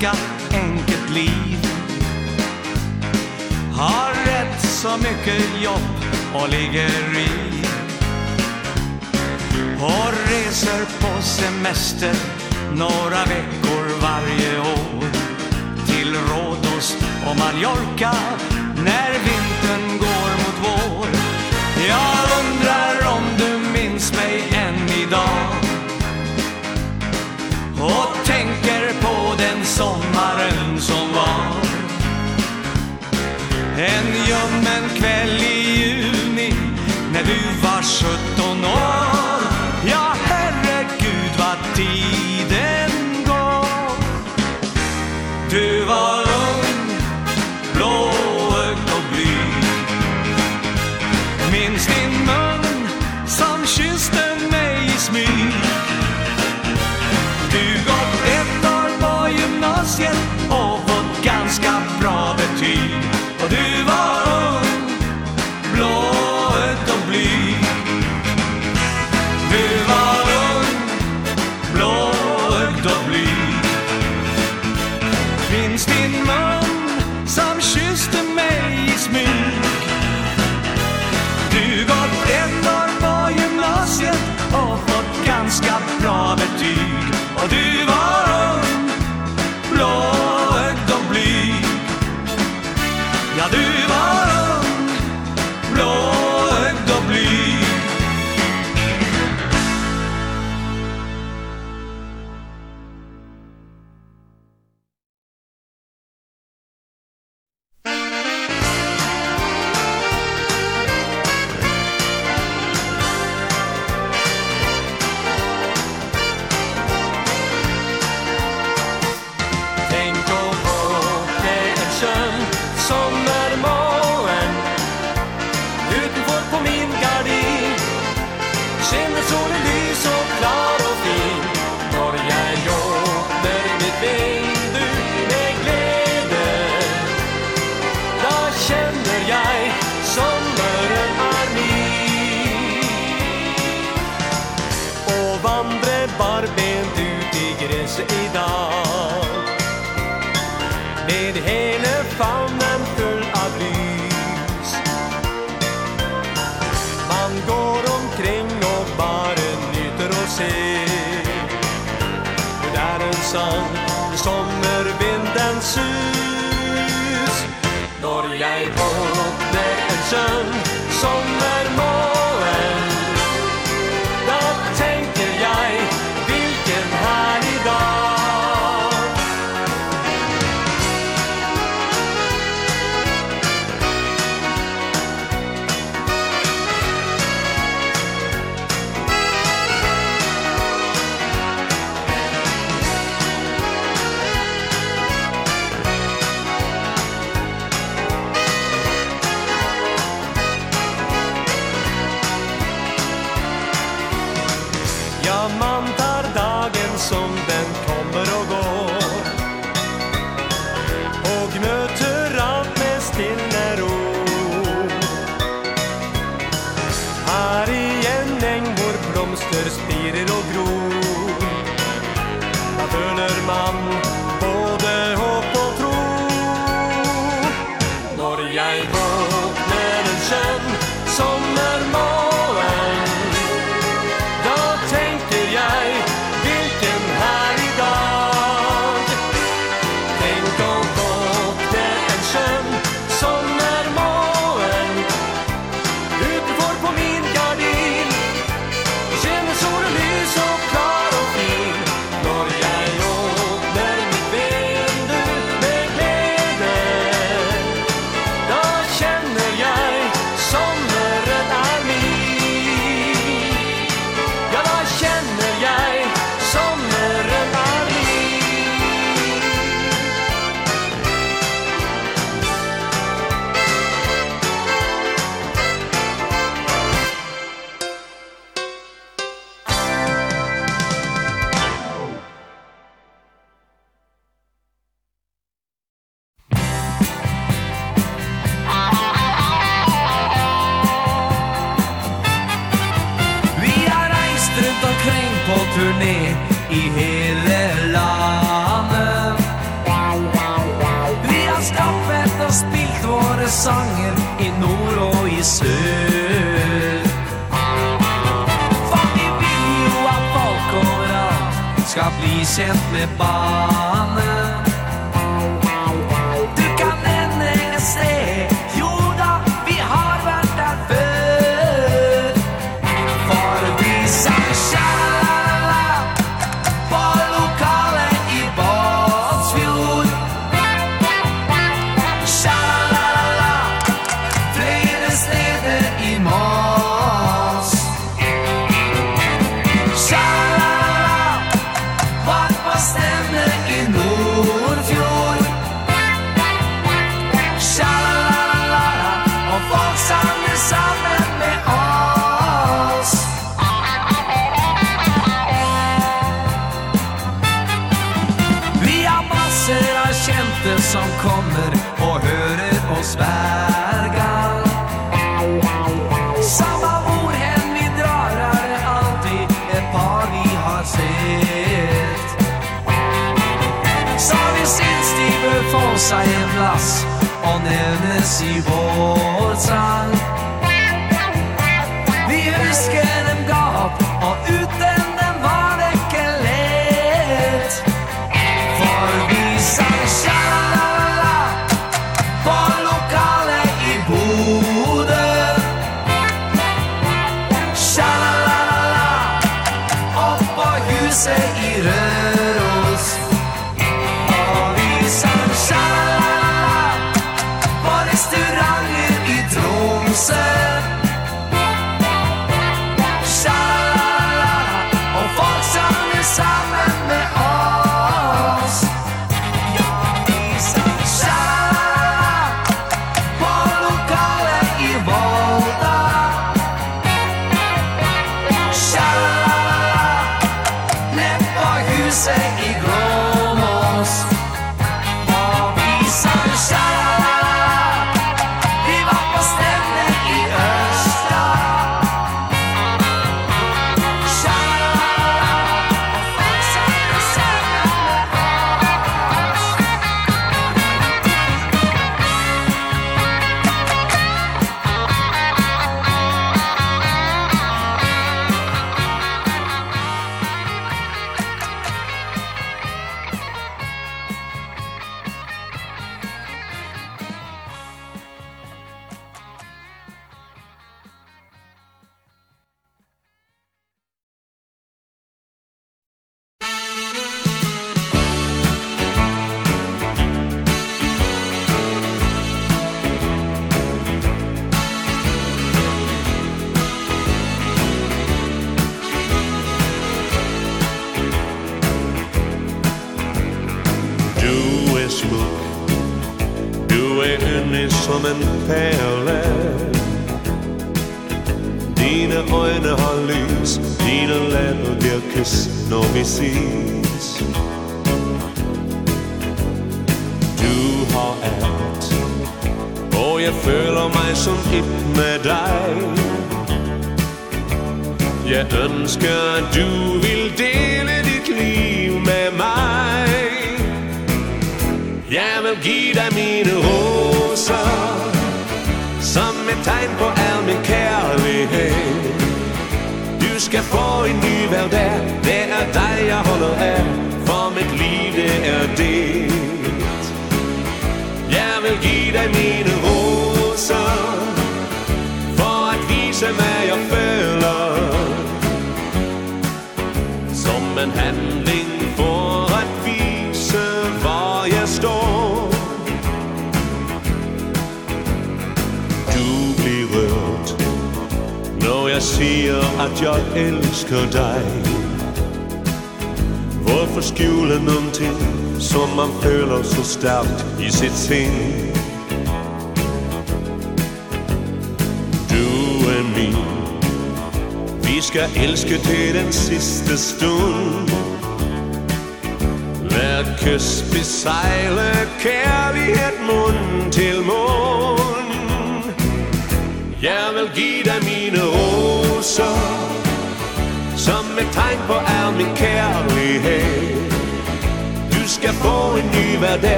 ganska enkelt liv. Har rätt så mycket jobb och ligger i. Och reser på semester några veckor varje år. Till Rhodos och Mallorca när vi En ljummen kväll i juni När du var 17 år. har spilt våre sanger i nord og i sør. For vi vil jo at folk overalt skal bli kjent med banen 是我赞。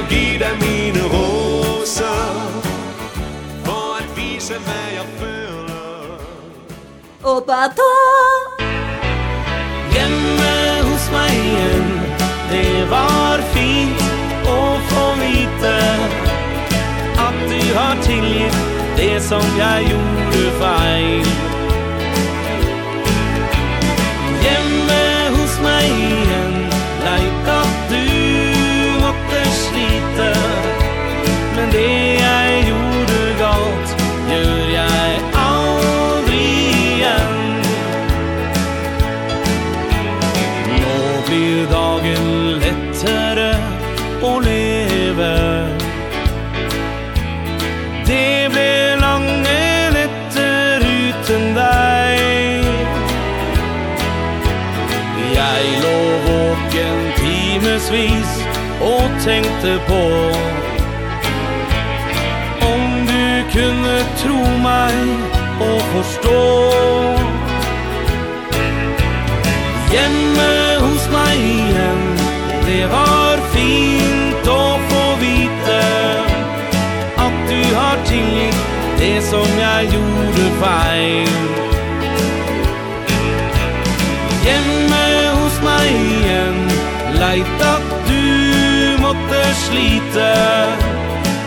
vil give dig mine roser For at vise hvad jeg føler. Og Obato Hjemme hos meg igjen Det var fint å få vite At du har tilgitt det som jeg gjorde feil. tänkte på. Om du kunde tro mig och förstå. Hjemme hos meg igjen Det var fint å få vite. At du har tillit Det som jag gjorde feil slite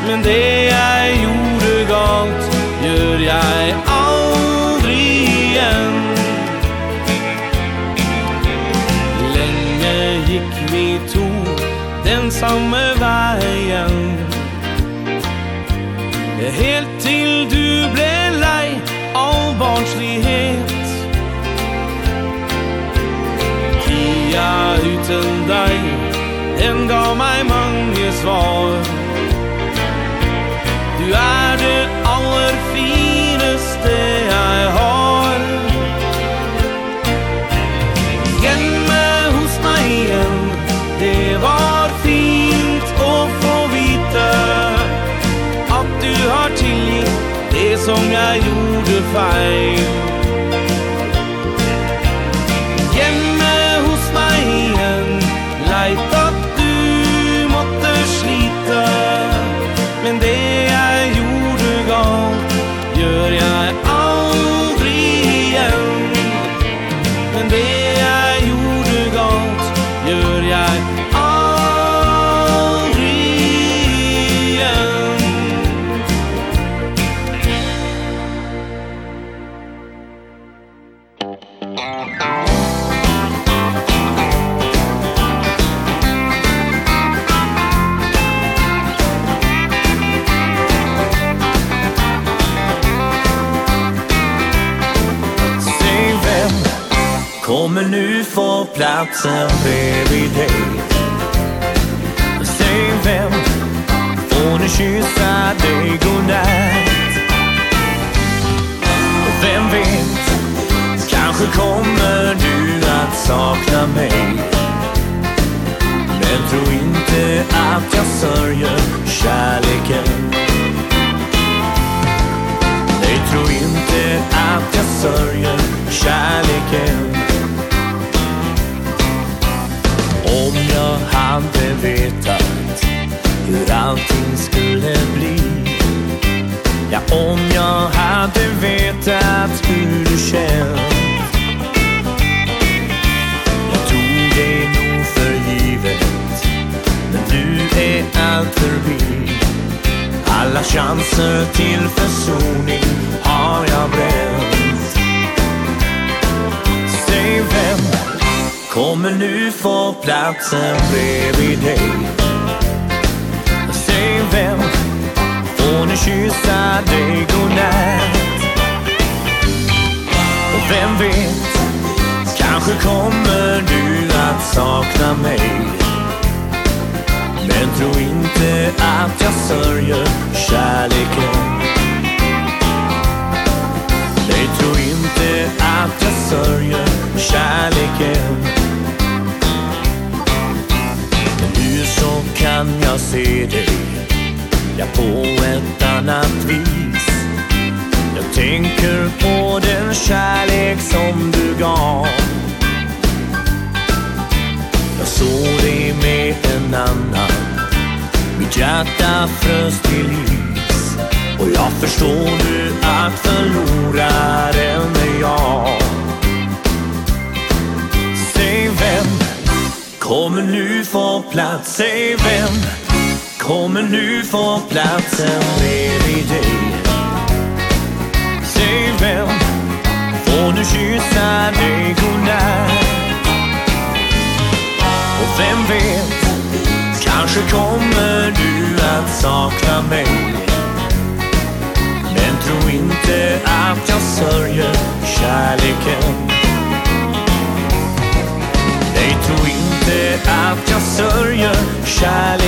Men det jeg gjorde galt Gjør jeg aldri igjen. Lenge gikk vi to Den samme veien. Helt til du ble lei All barnslighet. Tida uten deg Den gav meg mange svar? Du er det aller fineste jeg har. Hjemme hos meg igjen. Det var fint å få vite At du har tilgitt Det som jeg gjorde feil. stops them every day Save them for the sheer side they go night Vem vet, kanske kommer du att sakna mig. Men tro inte att jag sörjer kärleken. Nej, tro inte att jag sörjer kärleken. Om jag hade vetat hur allting skulle bli. Ja, om jag hade vetat hur du känt Jag tog dig nog för givet Men nu är allt förbi Alla chanser till försoning har jag bränt. Kommer nu få platsen bredvid dig. Säg vem Får nu kyssa dig godnatt. Och vem vet Kanske kommer du att sakna mig. Men tro inte att jag sörjer kärleken. allt jag sörjer kärleken Men nu så kan jag se dig Ja på ett annat vis. Jag tänker på den kärlek som du gav Jag såg dig med en annan Mitt hjärta frös till liv. Och jag förstår nu att förloraren är jag. Säg vem kommer nu få plats? Säg vem kommer nu få platsen bredvid dig? Säg vem får nu kyssa dig? Godnatt Och vem vet Kanske kommer du att sakna mig? inte att jag sörjer kärleken Nej, tro inte att jag sörjer kärleken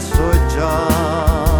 soja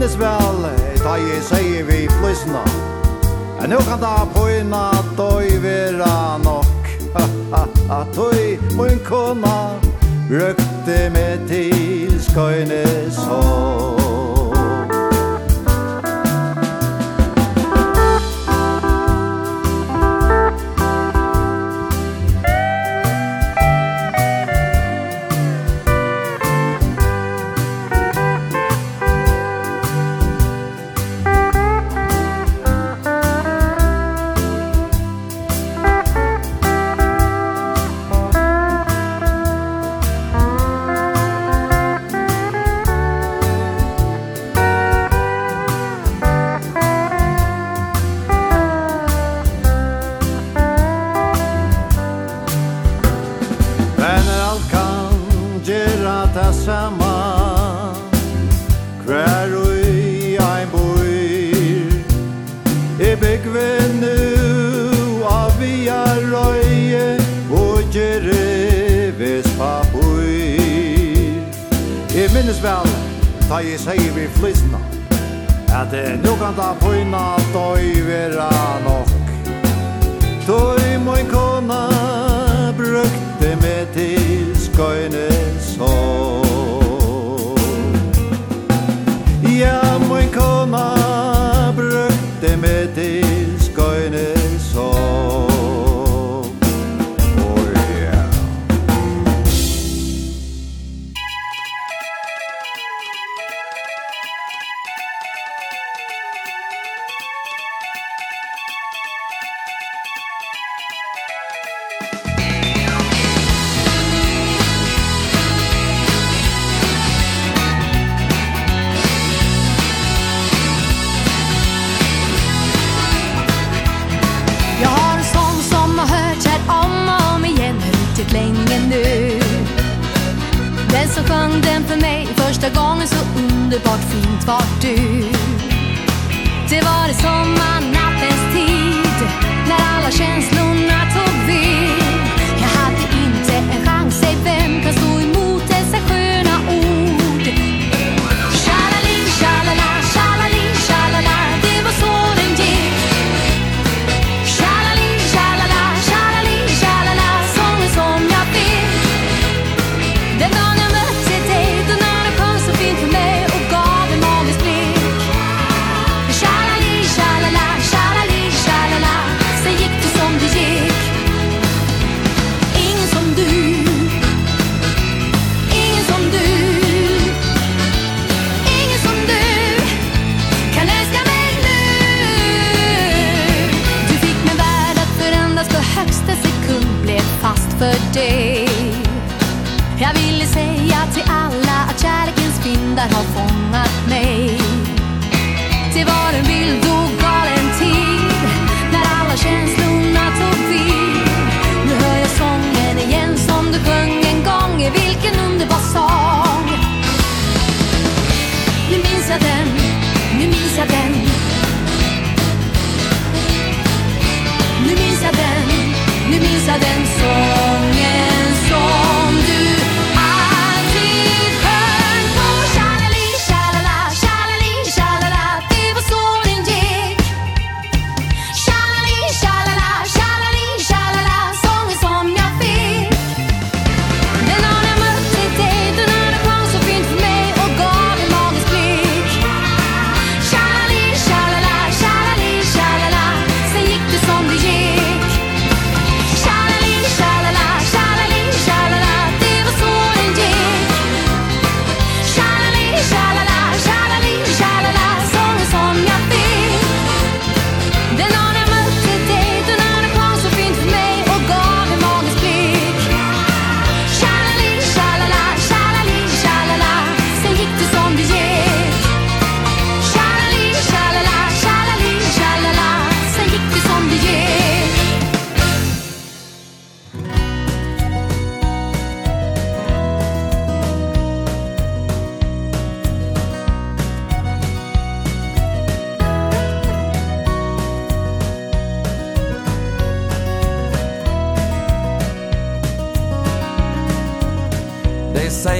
minnes vel Da jeg sier vi plysna Men nu kan da poina Døy vera nok. Døy mun kona Røkte me til skøyne sånn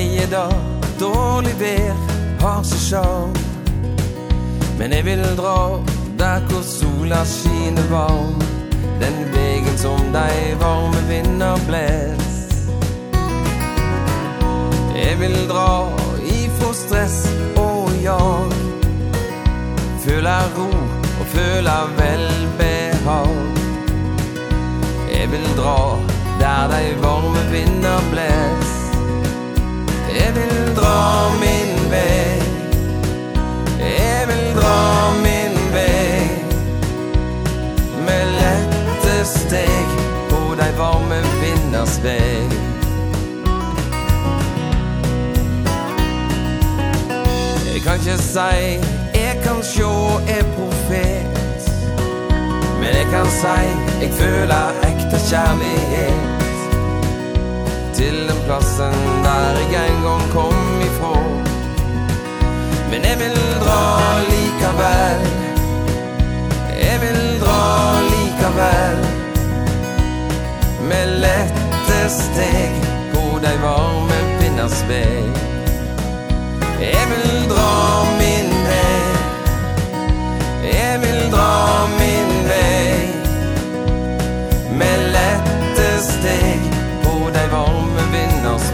varje dag Dårlig vær har så sjal Men jeg vil dra der hvor sola skiner varm. Den vegen som deg varme vinner blæs Jeg vil dra ifra stress og jag. Føler ro og føla velbehag. Jeg vil dra der dei varme vinner blæs steg På dei varme vinders vei. Jeg kan ikke si Jeg kan sjå er profet. Men jeg kan si Jeg føler ekte kjærlighet till den platsen där jag en gång kom ifrån. Men jag vill dra lika väl. Jag vill dra lika väl. Med lätta steg på dig varme pinnas väg. Jag vill dra min väg. Jag vill dra min väg. Med lätta steg dig varm en vinnars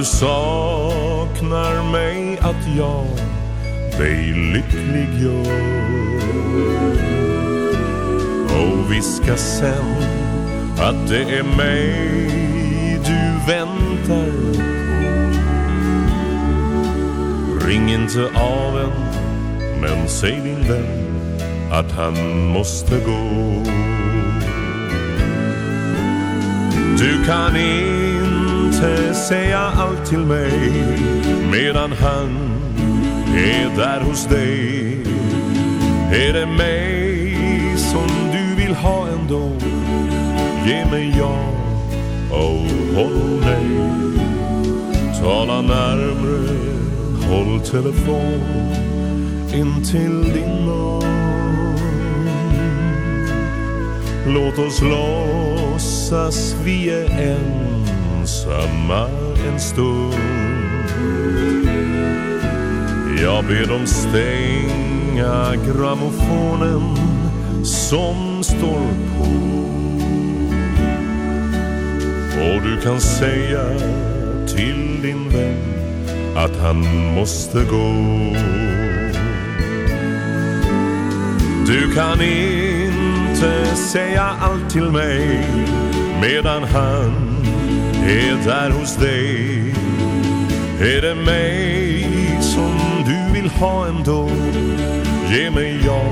du saknar mig att jag dig lycklig gör. Och viska sen att det är mig du väntar på. Ring inte av en men säg din vän att han måste gå. Du kan inte måste säga allt till mig Medan han är där hos dig. Är det mig som du vill ha ändå? Ge mig ja och håll nej Tala närmre, håll telefon in till din mun. Låt oss låtsas vi är en samma en stund. Jag ber dem stänga gramofonen som står på. Och du kan säga till din vän att han måste gå. Du kan inte säga allt till mig medan han är där hos dig. Är det mig som du vill ha ändå? Ge mig ja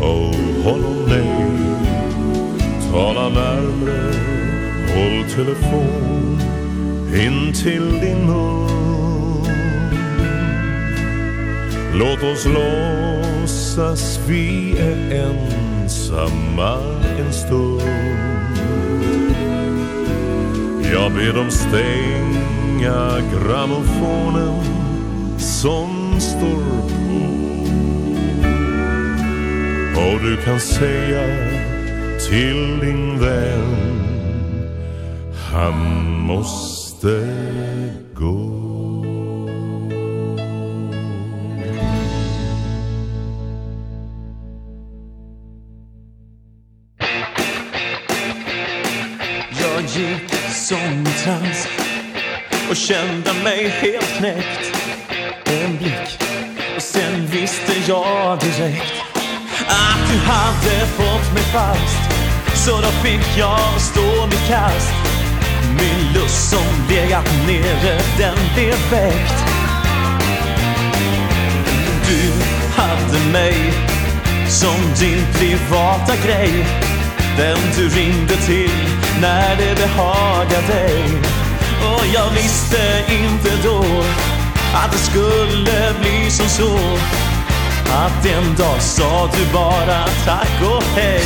och honom nej Tala närmre, håll telefon in till din mun. Låt oss låtsas vi är ensamma en stund. Jag ber dem stänga grammofonen som står på. Och du kan säga till din vän Han måste visste jag direkt Att du hade fått mig fast. Så då fick jag stå mitt kast. Min lust som legat nere den blev väckt. Du hade mig som din privata grej. Den du ringde till när det behagade dig. Och jag visste inte då att det skulle bli som så. Att en dag sa du bara tack och hej.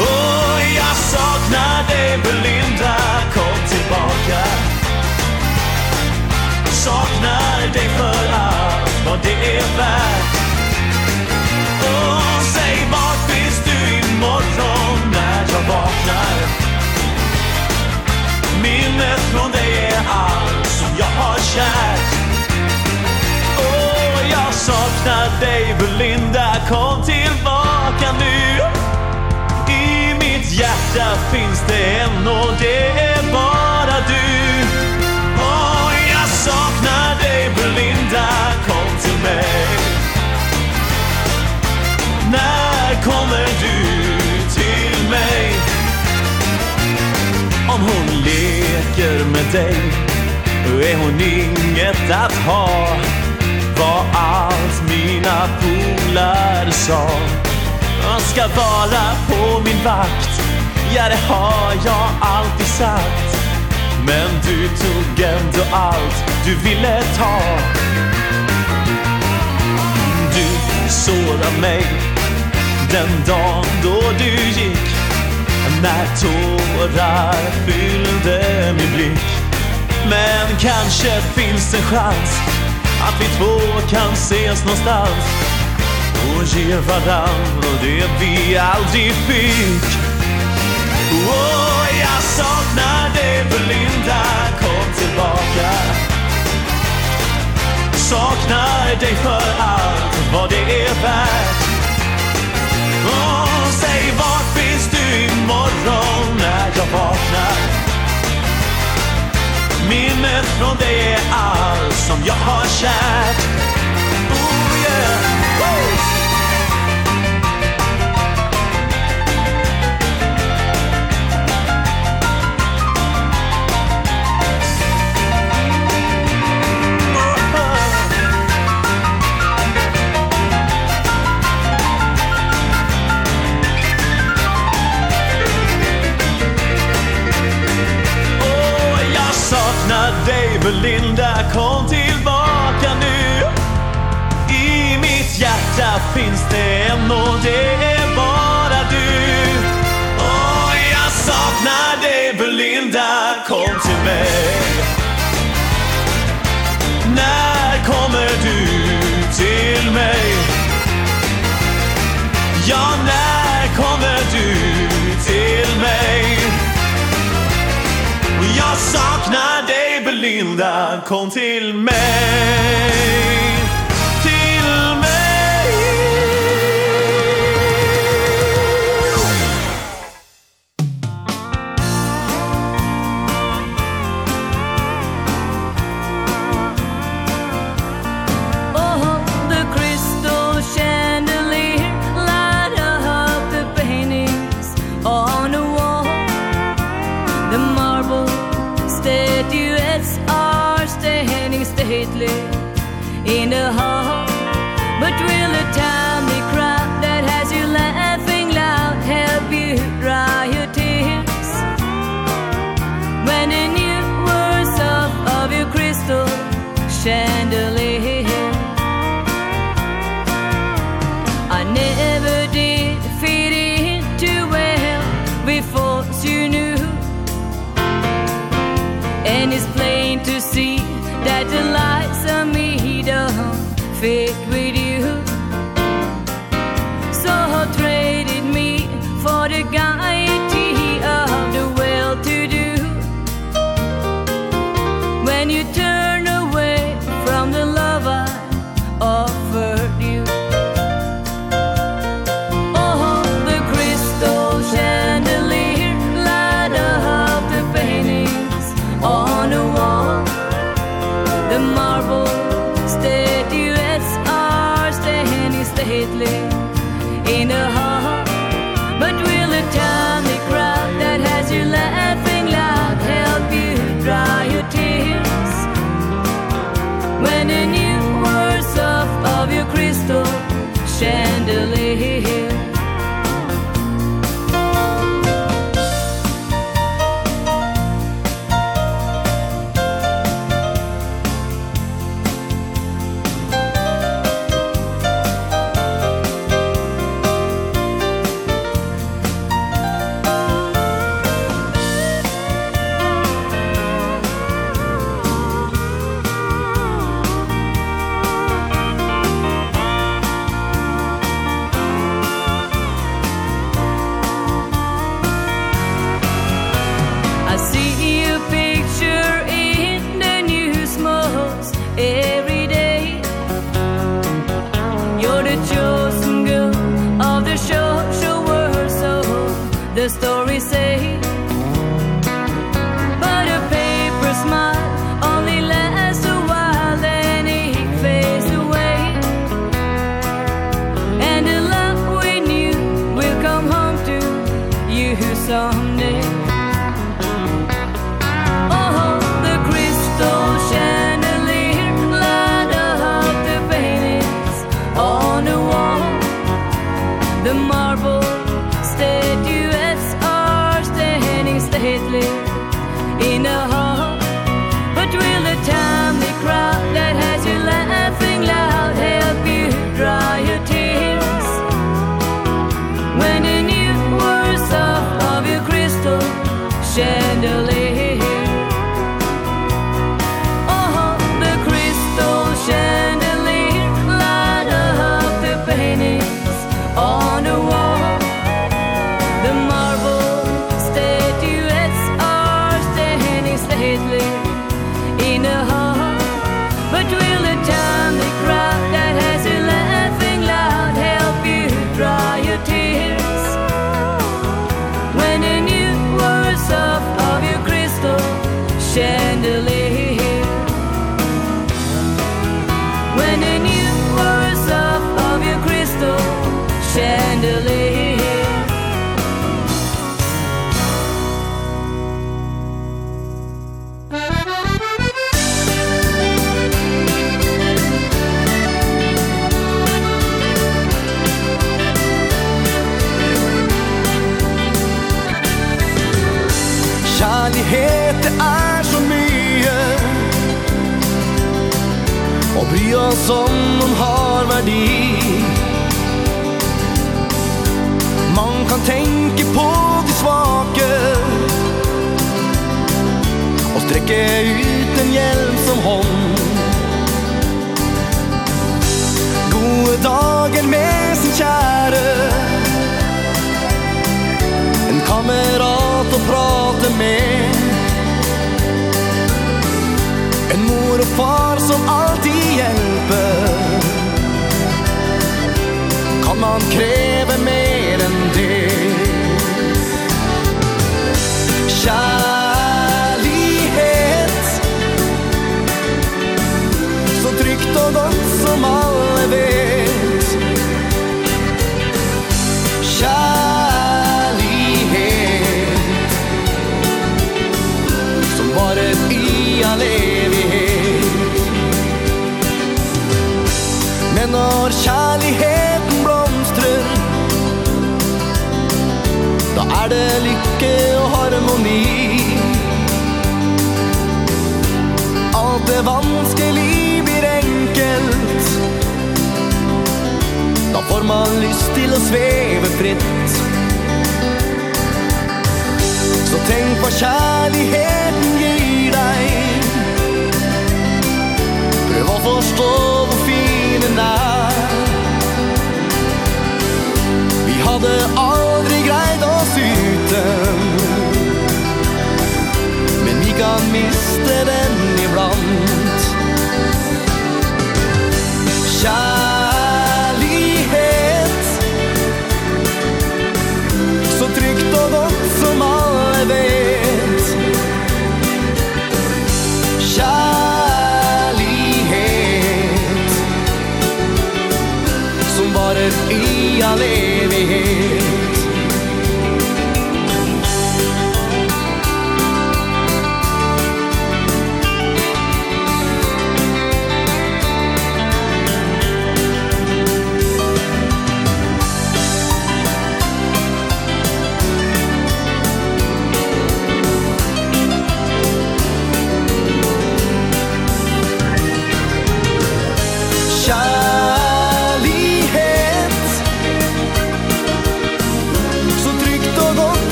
Och jag saknar dig Belinda. Kom tillbaka. Saknar dig för allt vad det är värt. Och säg vart finns du imorgon när jag vaknar? Minnet från dig är allt som jag har kärt saknar dig Belinda. Kom tillbaka nu. I mitt hjärta finns det en och det är bara du. Åh, jag saknar dig Belinda. Kom till mig. När kommer du till mig? Om hon leker med dig Är hon inget att ha. Vad är mina polare sa Man ska vara på min vakt. Ja, det har jag alltid sagt. Men du tog ändå allt du ville ta. Du sårade mig Den dagen då du gick. När tårar fyllde min blick. Men kanske finns en chans. Att vi två kan ses någonstans. Och ge varann och det vi aldrig fick. Åh, oh, jag saknar dig Belinda Kom tillbaka. Saknar dig för allt vad det är värt. Åh, oh, säg vart finns du imorgon när jag vaknar? Minnet från dig är allt som jag har kärt. Oh yeah, oh För Linda kom tillbaka nu I mitt hjärta finns det en och det är bara du Och jag saknar dig Belinda, kom till mig När kommer du till mig? Ja, när kommer du till mig? Och jag saknar dig Linda, kom till mig.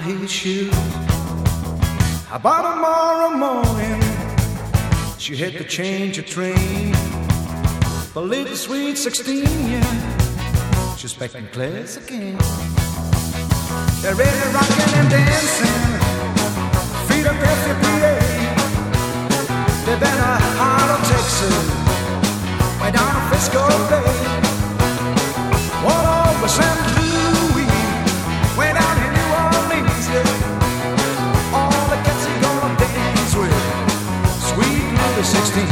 high shoes I bought tomorrow morning? She had to change her train. The little sweet 16, yeah. She's back in class again. They're really rocking and dancing. Feet up every They've been a. Heart of Texas. Way down to Frisco Bay. 16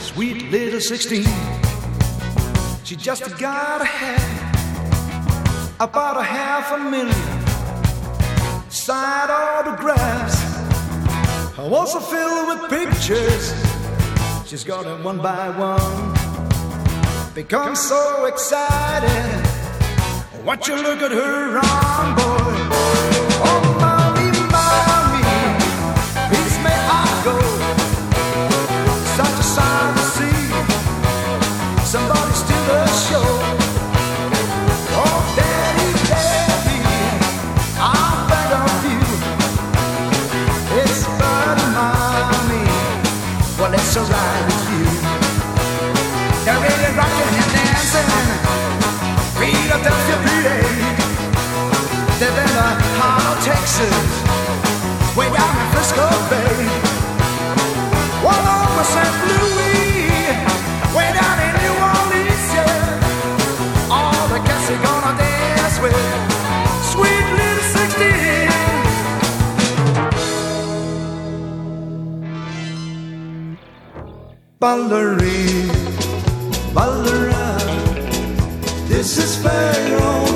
Sweet little 16 She just got a About a half a million. Side autographs. I was so filled with pictures. She's got it one by one. Become so excited. Watch you look at her on places Way down in Frisco Bay. All over St. Louis Way down in New Orleans, yeah. All the cats are gonna dance with Sweet little sixteen. Ballerina Ballera This is fair.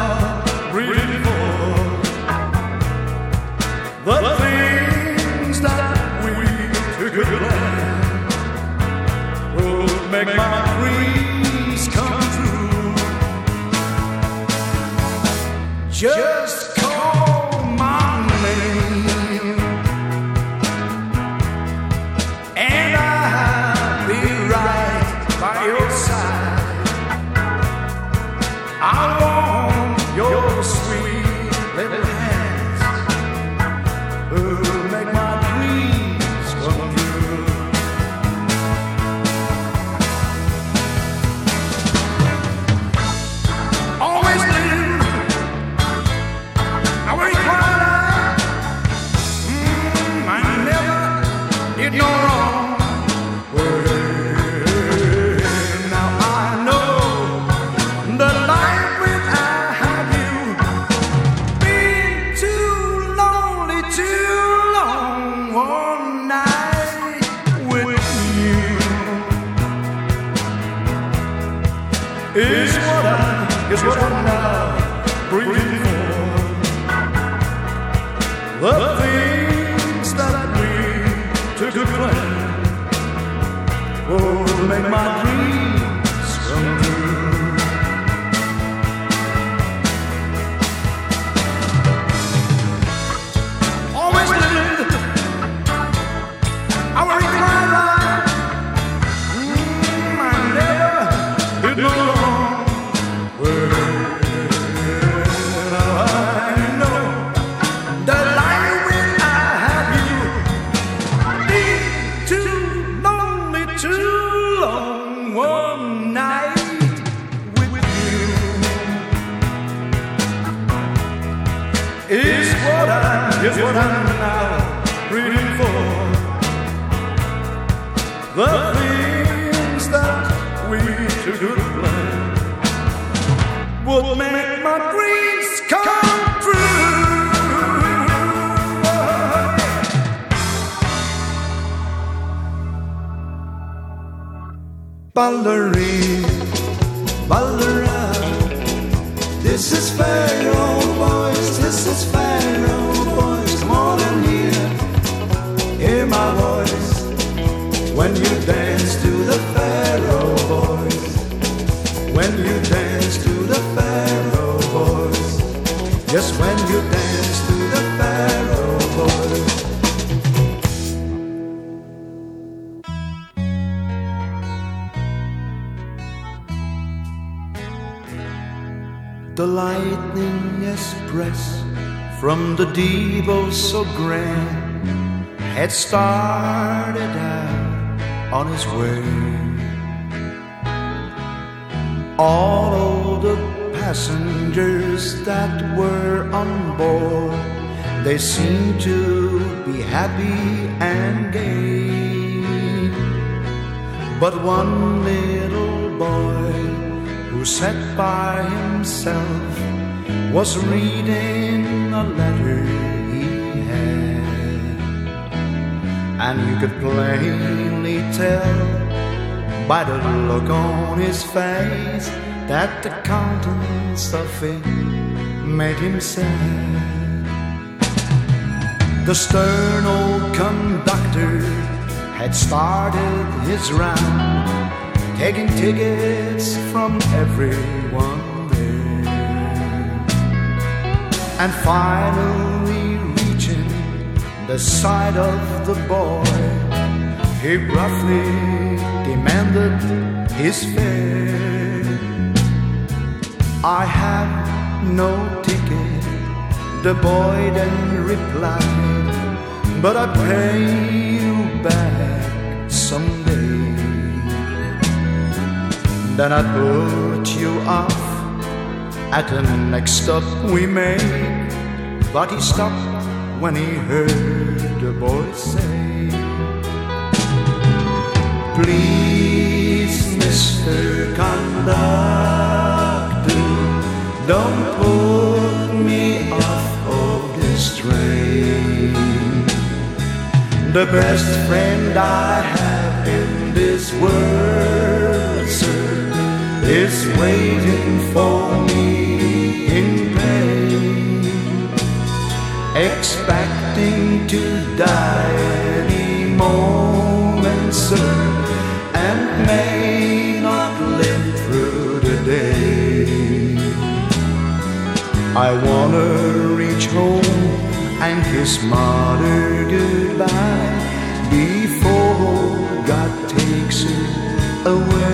ballor the lightning express From the deep oh so grand Had started out on his way. All of the passengers that were on board They seemed to be happy and gay. But one little boy who sat by himself was reading a letter he had. And you could plainly tell by the look on his face that the countenance of it made him sad. The stern old conductor had started his round. Taking tickets from everyone there. And finally reaching the side of the boy He roughly demanded his fare. I have no ticket The boy then replied But I pay you back. Then I put you off At the next stop we made But he stopped when he heard a boy say Please, Mr. Conductor Don't put me off of this train The best friend I have in this world, sir is waiting for me in pain Expecting to die any moment soon And may not live through the day. I wanna reach home and kiss mother goodbye Before God takes it away.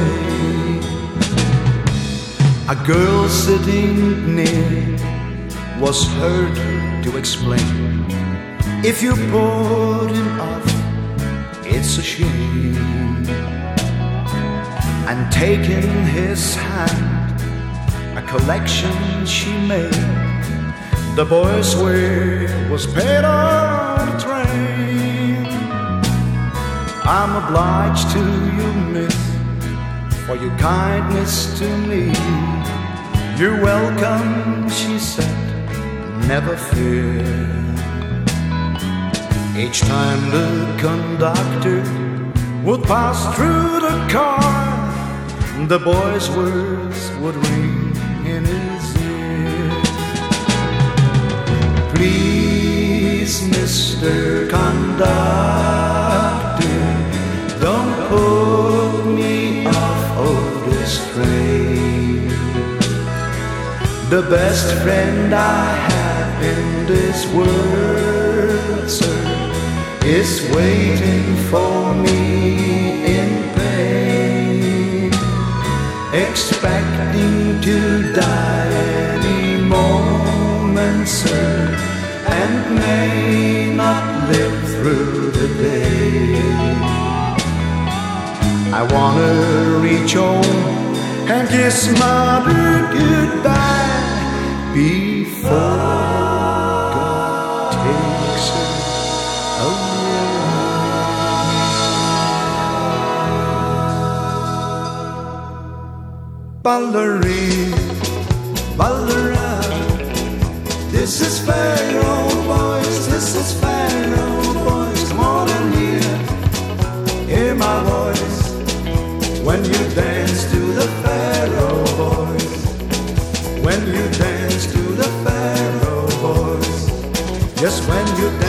A girl sitting near was heard to explain. If you put him off, it's a shame. And taking his hand, a collection she made The boy's way was paid on a train. I'm obliged to you, miss for your kindness to me. You're welcome, she said, never fear. Each time the conductor would pass through the car The boy's words would ring in his ear. Please, Mr. Conductor. The best friend I have in this world, sir Is waiting for me in pain. Expecting to die any moment, sir And may not live through the day. I wanna reach home and kiss mother goodbye. Valerie, Valerie, this is Pharaoh boys, this is Pharaoh boys, come on and hear, hear my voice, when you dance to the Just when you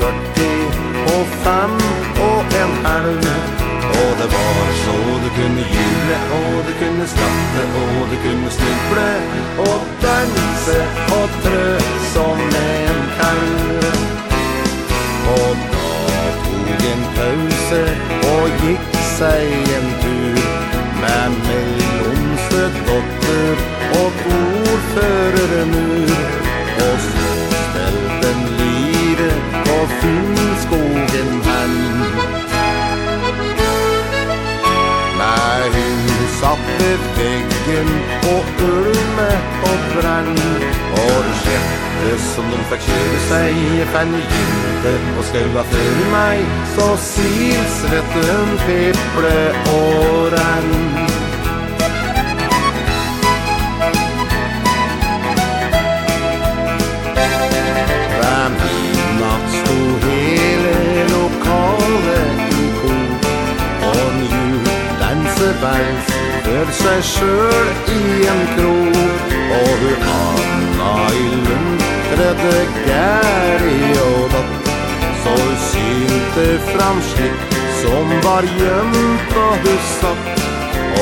40 og 50 över väggen och ulme och brann. Och det skämte som de förkörde sig fann inte och skruva för mig Så silsvetten pepple och rann. Fram hele lokalet i kor Og nu danser Med seg sjøl i en krok Og hun Anna i lund Redde Geri og datt Så hun synte fram slik Som var gjemt og hun satt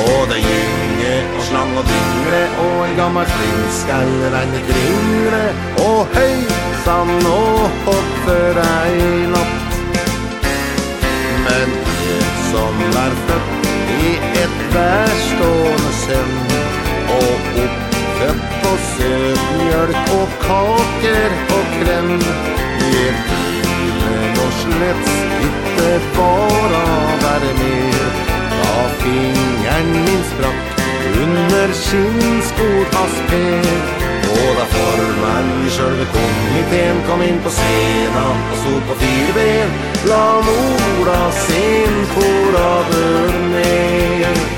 Og det gynge og slang og dingre Og en gammel flingskall Regne kringre Og høy sann og hopp ei natt. Men jeg som er født i ett värstående sömn Och uppfött på söt mjölk och kakor och kräm Ger filmen och slets inte bara värme Ja, fingern min sprack under kinnskod fast pek Båda formann i sjølve komiteen kom inn på scenen og stod på fire ben flamora sin på rader ner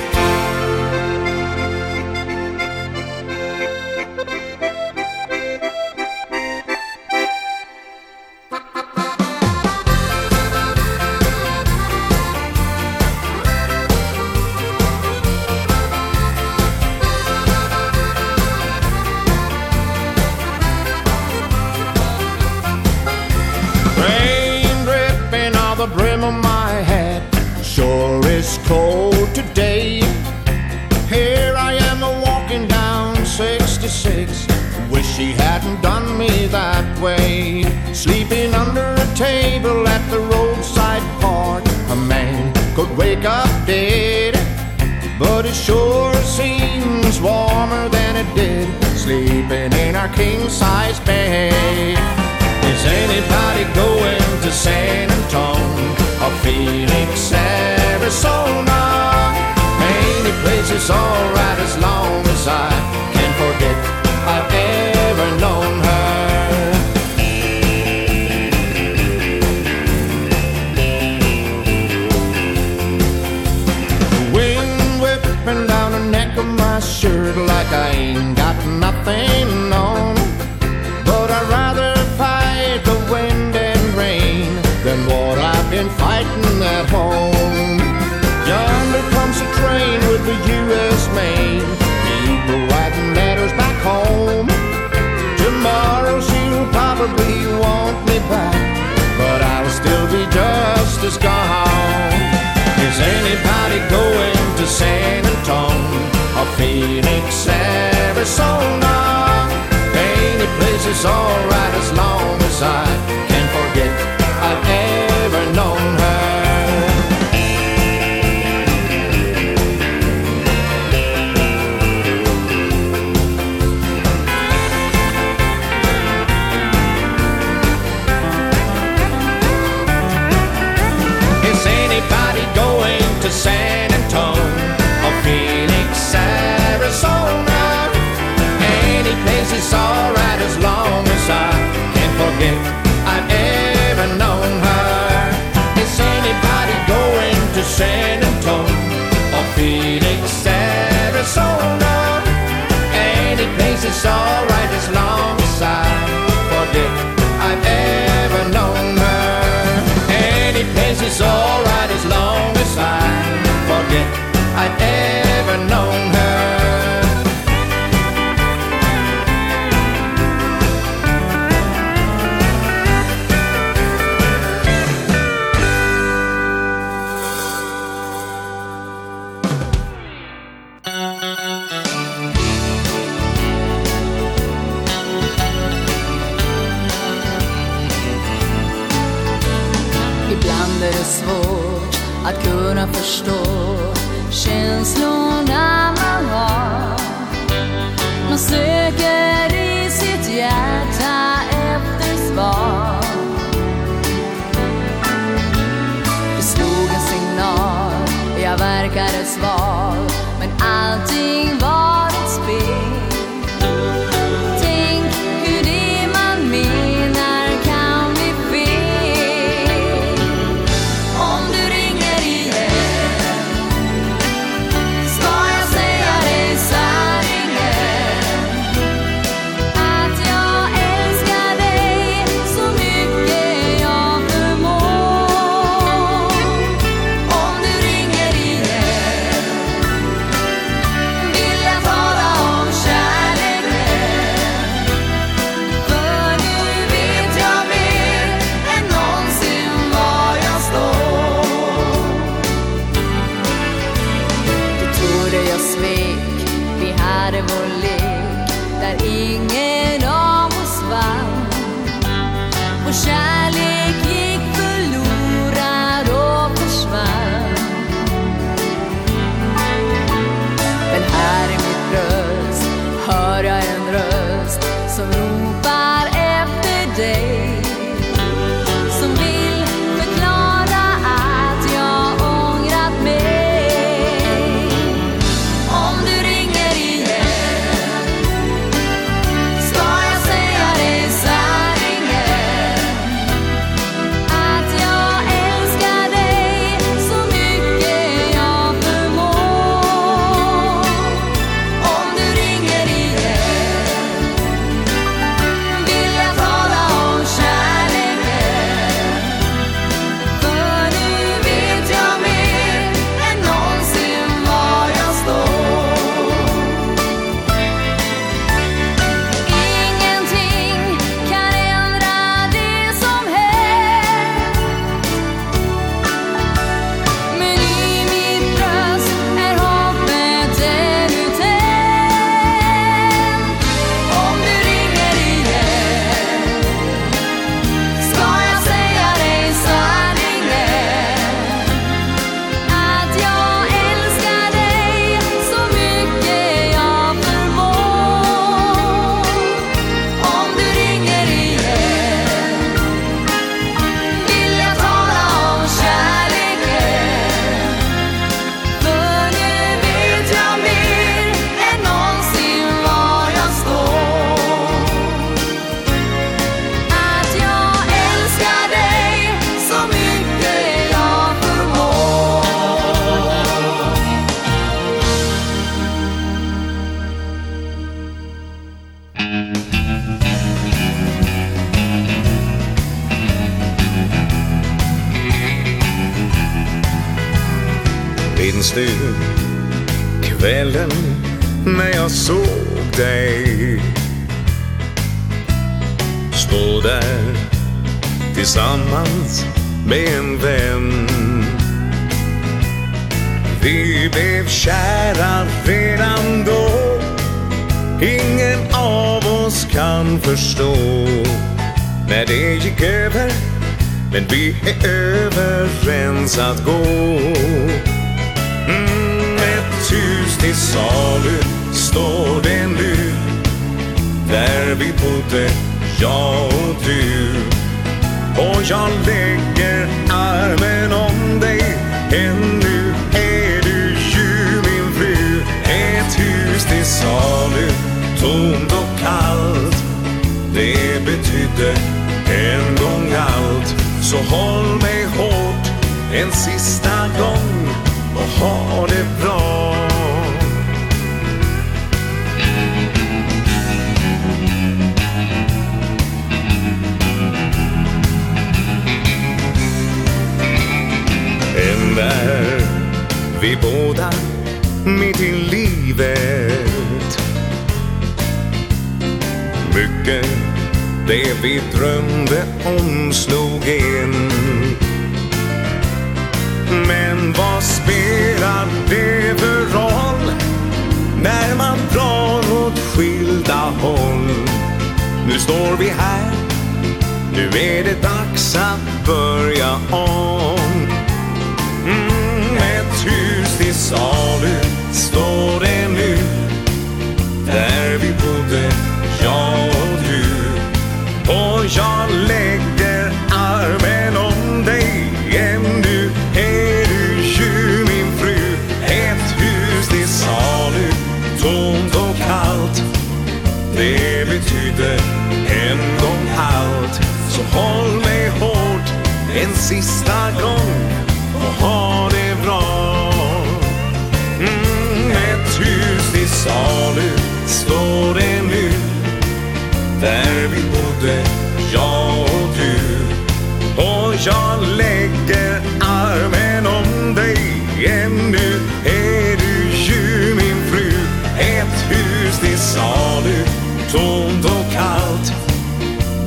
verkade sval Men allting var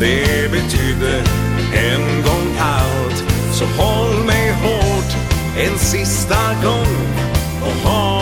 Det betydde en gång allt Så håll mig hårt en sista gång Och håll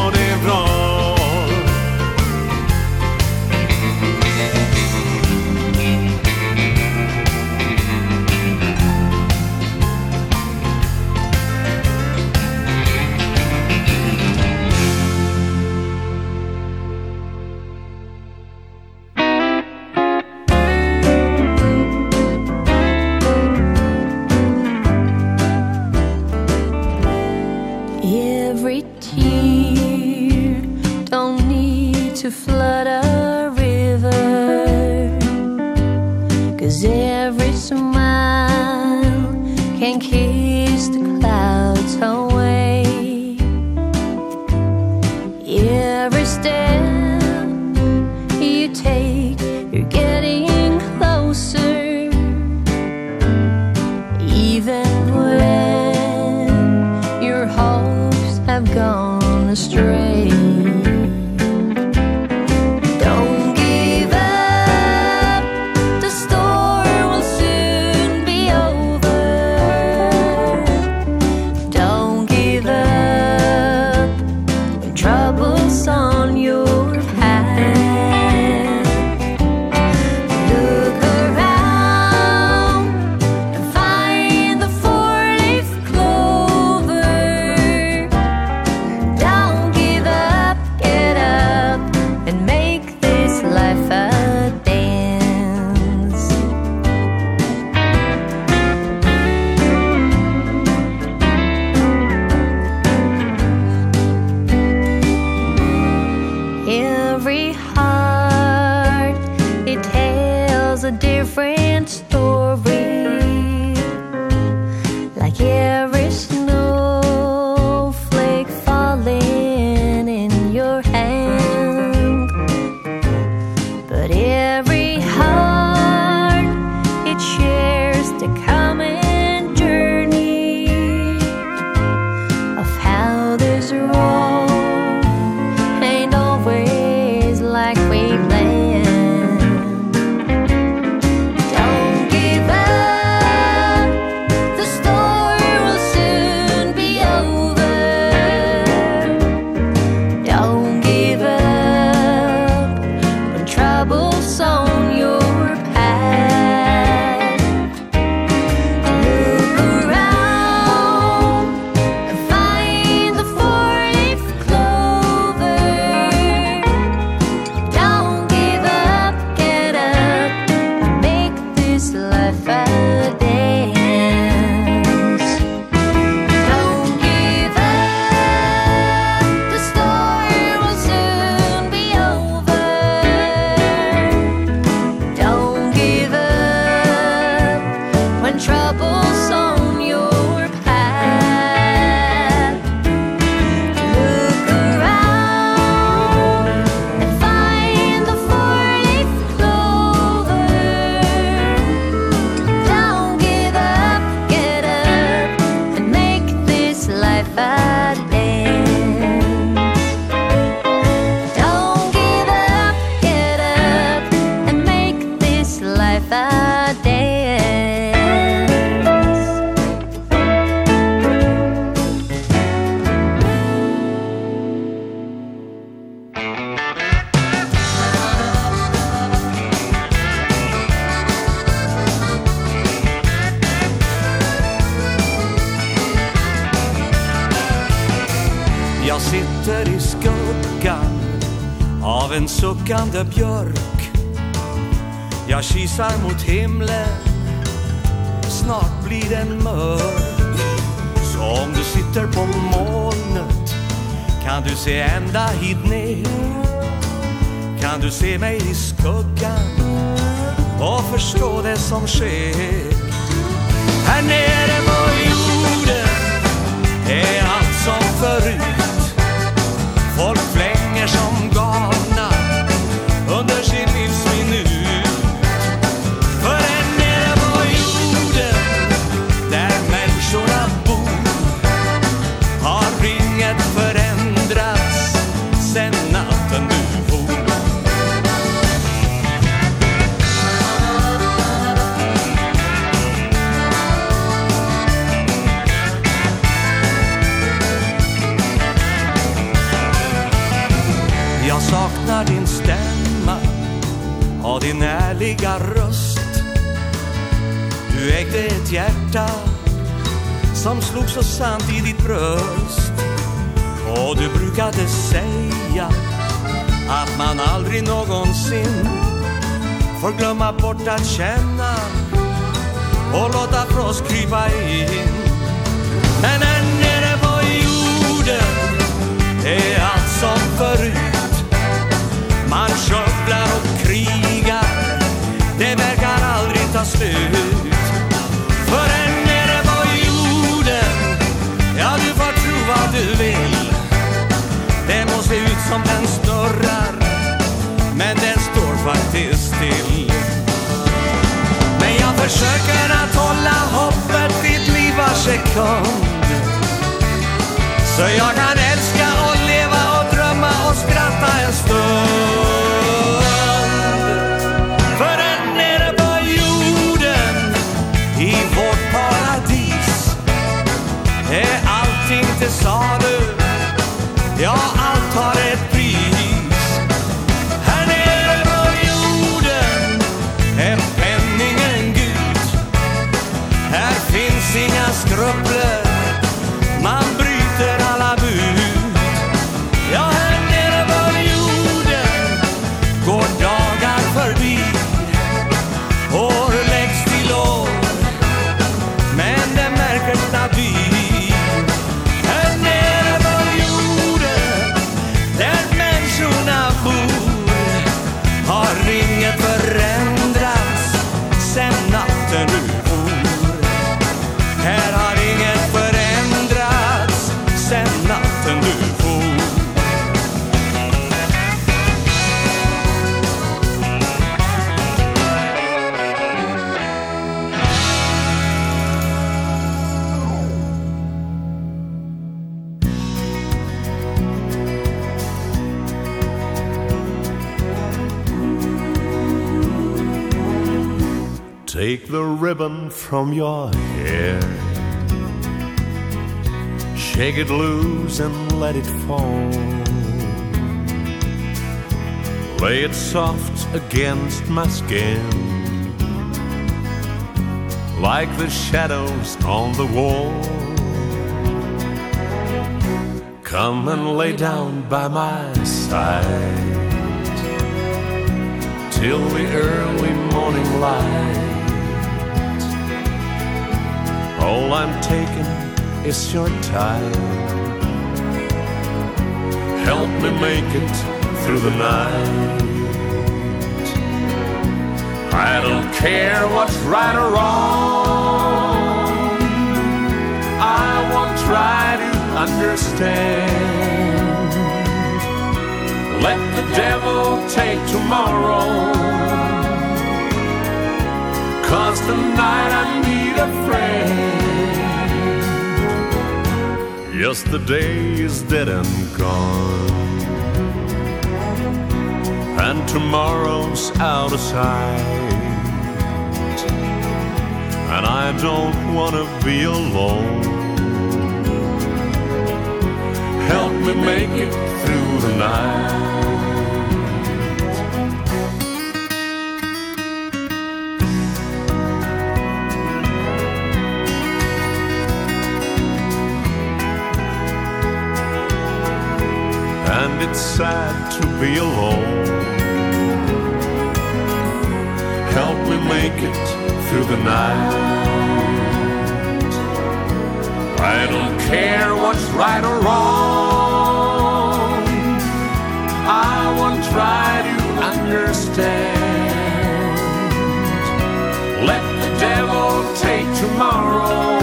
sekund Så jag kan älska the ribbon from your hair. Shake it loose and let it fall. Lay it soft against my skin. Like the shadows on the wall. Come and lay down by my side. Till the early morning light. All I'm taking is your time. Help me make it through the night. I don't care what's right or wrong. I won't try to understand. Let the devil take tomorrow. Cause tonight I need a friend. Yesterday is dead and gone. And tomorrow's out of sight. And I don't want to be alone. Help me make it through the night. find it sad to be alone. Help me make it through the night. I don't care what's right or wrong. I won't try to understand. Let the devil take tomorrow.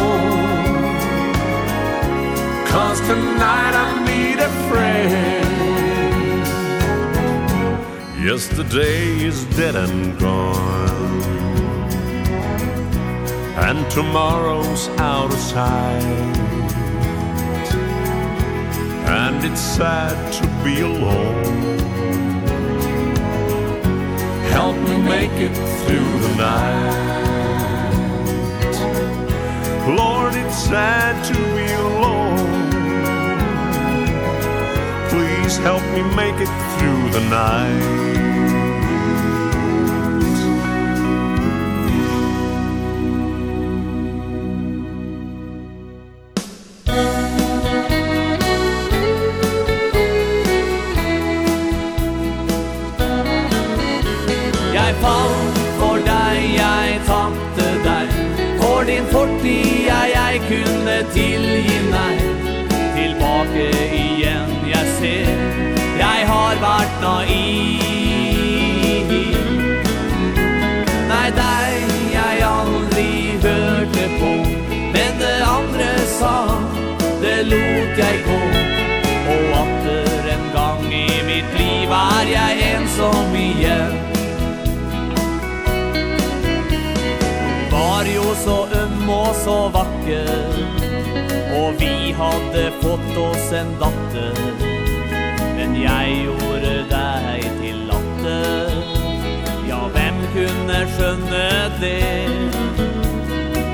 Cause tonight I need a friend. Yesterday is dead and gone. And tomorrow's out of sight. And it's sad to be alone. Help me make it through the night. Lord, it's sad to be alone. Please help me make it through the night. dit jeg går Og atter en gang i mitt liv er jeg ensom igjen Var jo så øm og så vakker Og vi hadde fått oss en datter Men jeg gjorde deg til latter Ja, hvem kunne skjønne det?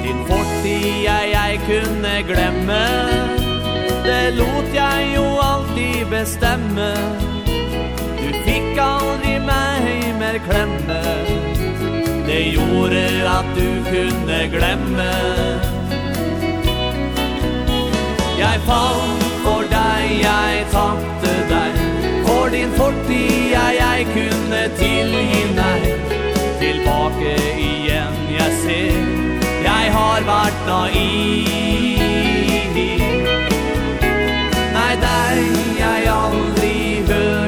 Din fortid jeg, jeg kunne glemme det lot jeg jo alltid bestemme. Du fick aldrig mig mer klemme. Det gjorde att du kunde glemme. Jeg falt for deg, jeg tapte deg. For din fortid, ja, jeg kunne tilgi deg Tilbake igjen, jeg ser. Jeg har vært naiv.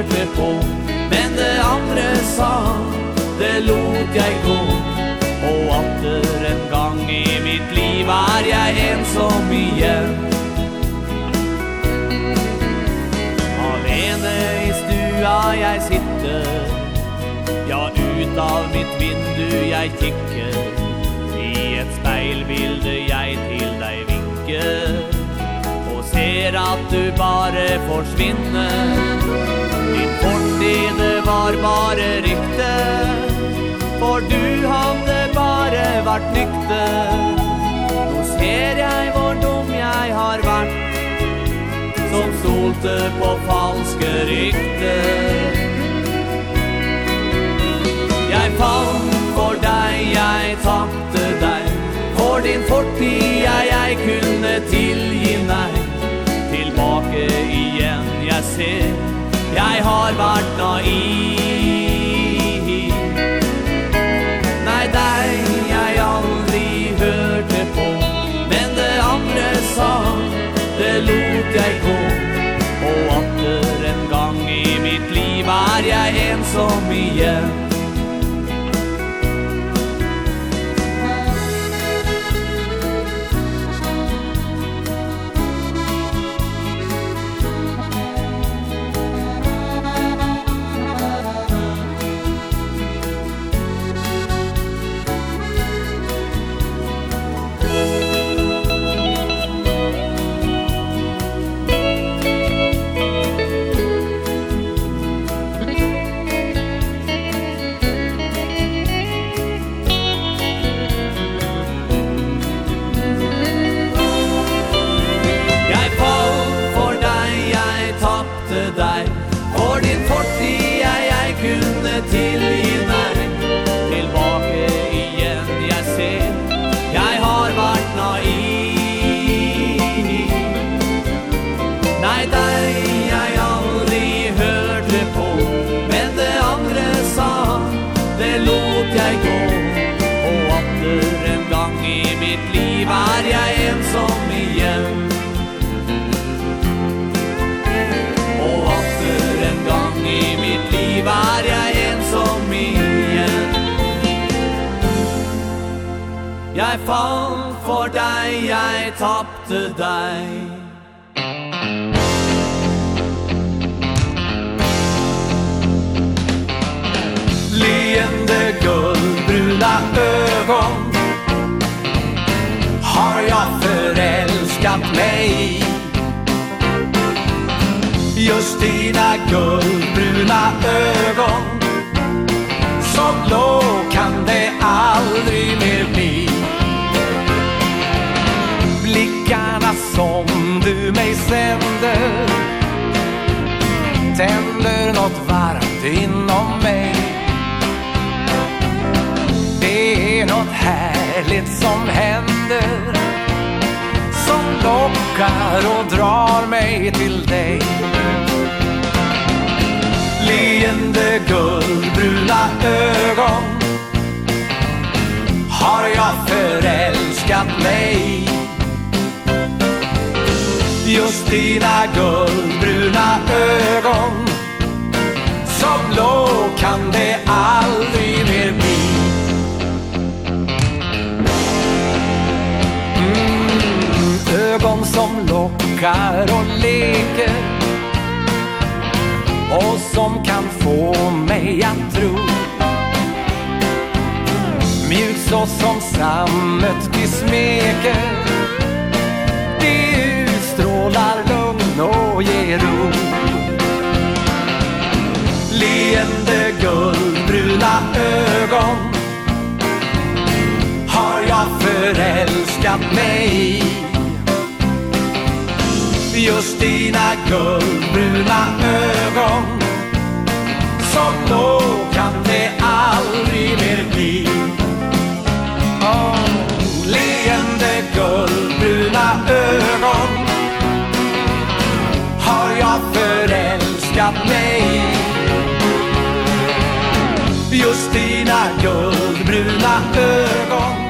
hørte på. Men det andre sa, det lot jeg gå. Og atter en gang i mitt liv er jeg ensom igjen. Alene i stua jeg sitter. Ja, ut av mitt vindu jeg kikker. I et speilbilde jeg til deg vinker. Og ser at du bare forsvinner. Borti det var bare rykte For du hadde bare vært nykte. Nå ser jeg hvor dum jeg har vært Som stolte på falske rykte. Jeg falt for deg, jeg tapte deg. For din fortid jeg, jeg kunne tilgi deg Tilbake igjen jeg ser. Jeg har vært naiv. Nei, deg jeg aldri hørte på. Men det andre sa, det lot jeg gå. Og atter en gang i mitt liv er jeg ensom igjen. fall for deg, jeg tappte deg. Leende guldbruna ögon Har jag förälskat mig Just dina guldbruna ögon Så blå kan det aldrig du mig sänder. Tänder något varmt inom mig. Det är något härligt som händer Som lockar och drar mig till dig. Leende guldbruna ögon Har jag förälskat mig just dina guldbruna ögon. Som blå kan det aldrig mer bli. Mm, Ögon som lockar och leker. Och som kan få mig att tro. Mjuk så som sammet du smeker strålar lugn och ger ro Leende guldbruna ögon Har jag förälskat mig. Just dina guldbruna ögon Som då kan det aldrig mer bli. Just dina guldbruna ögon.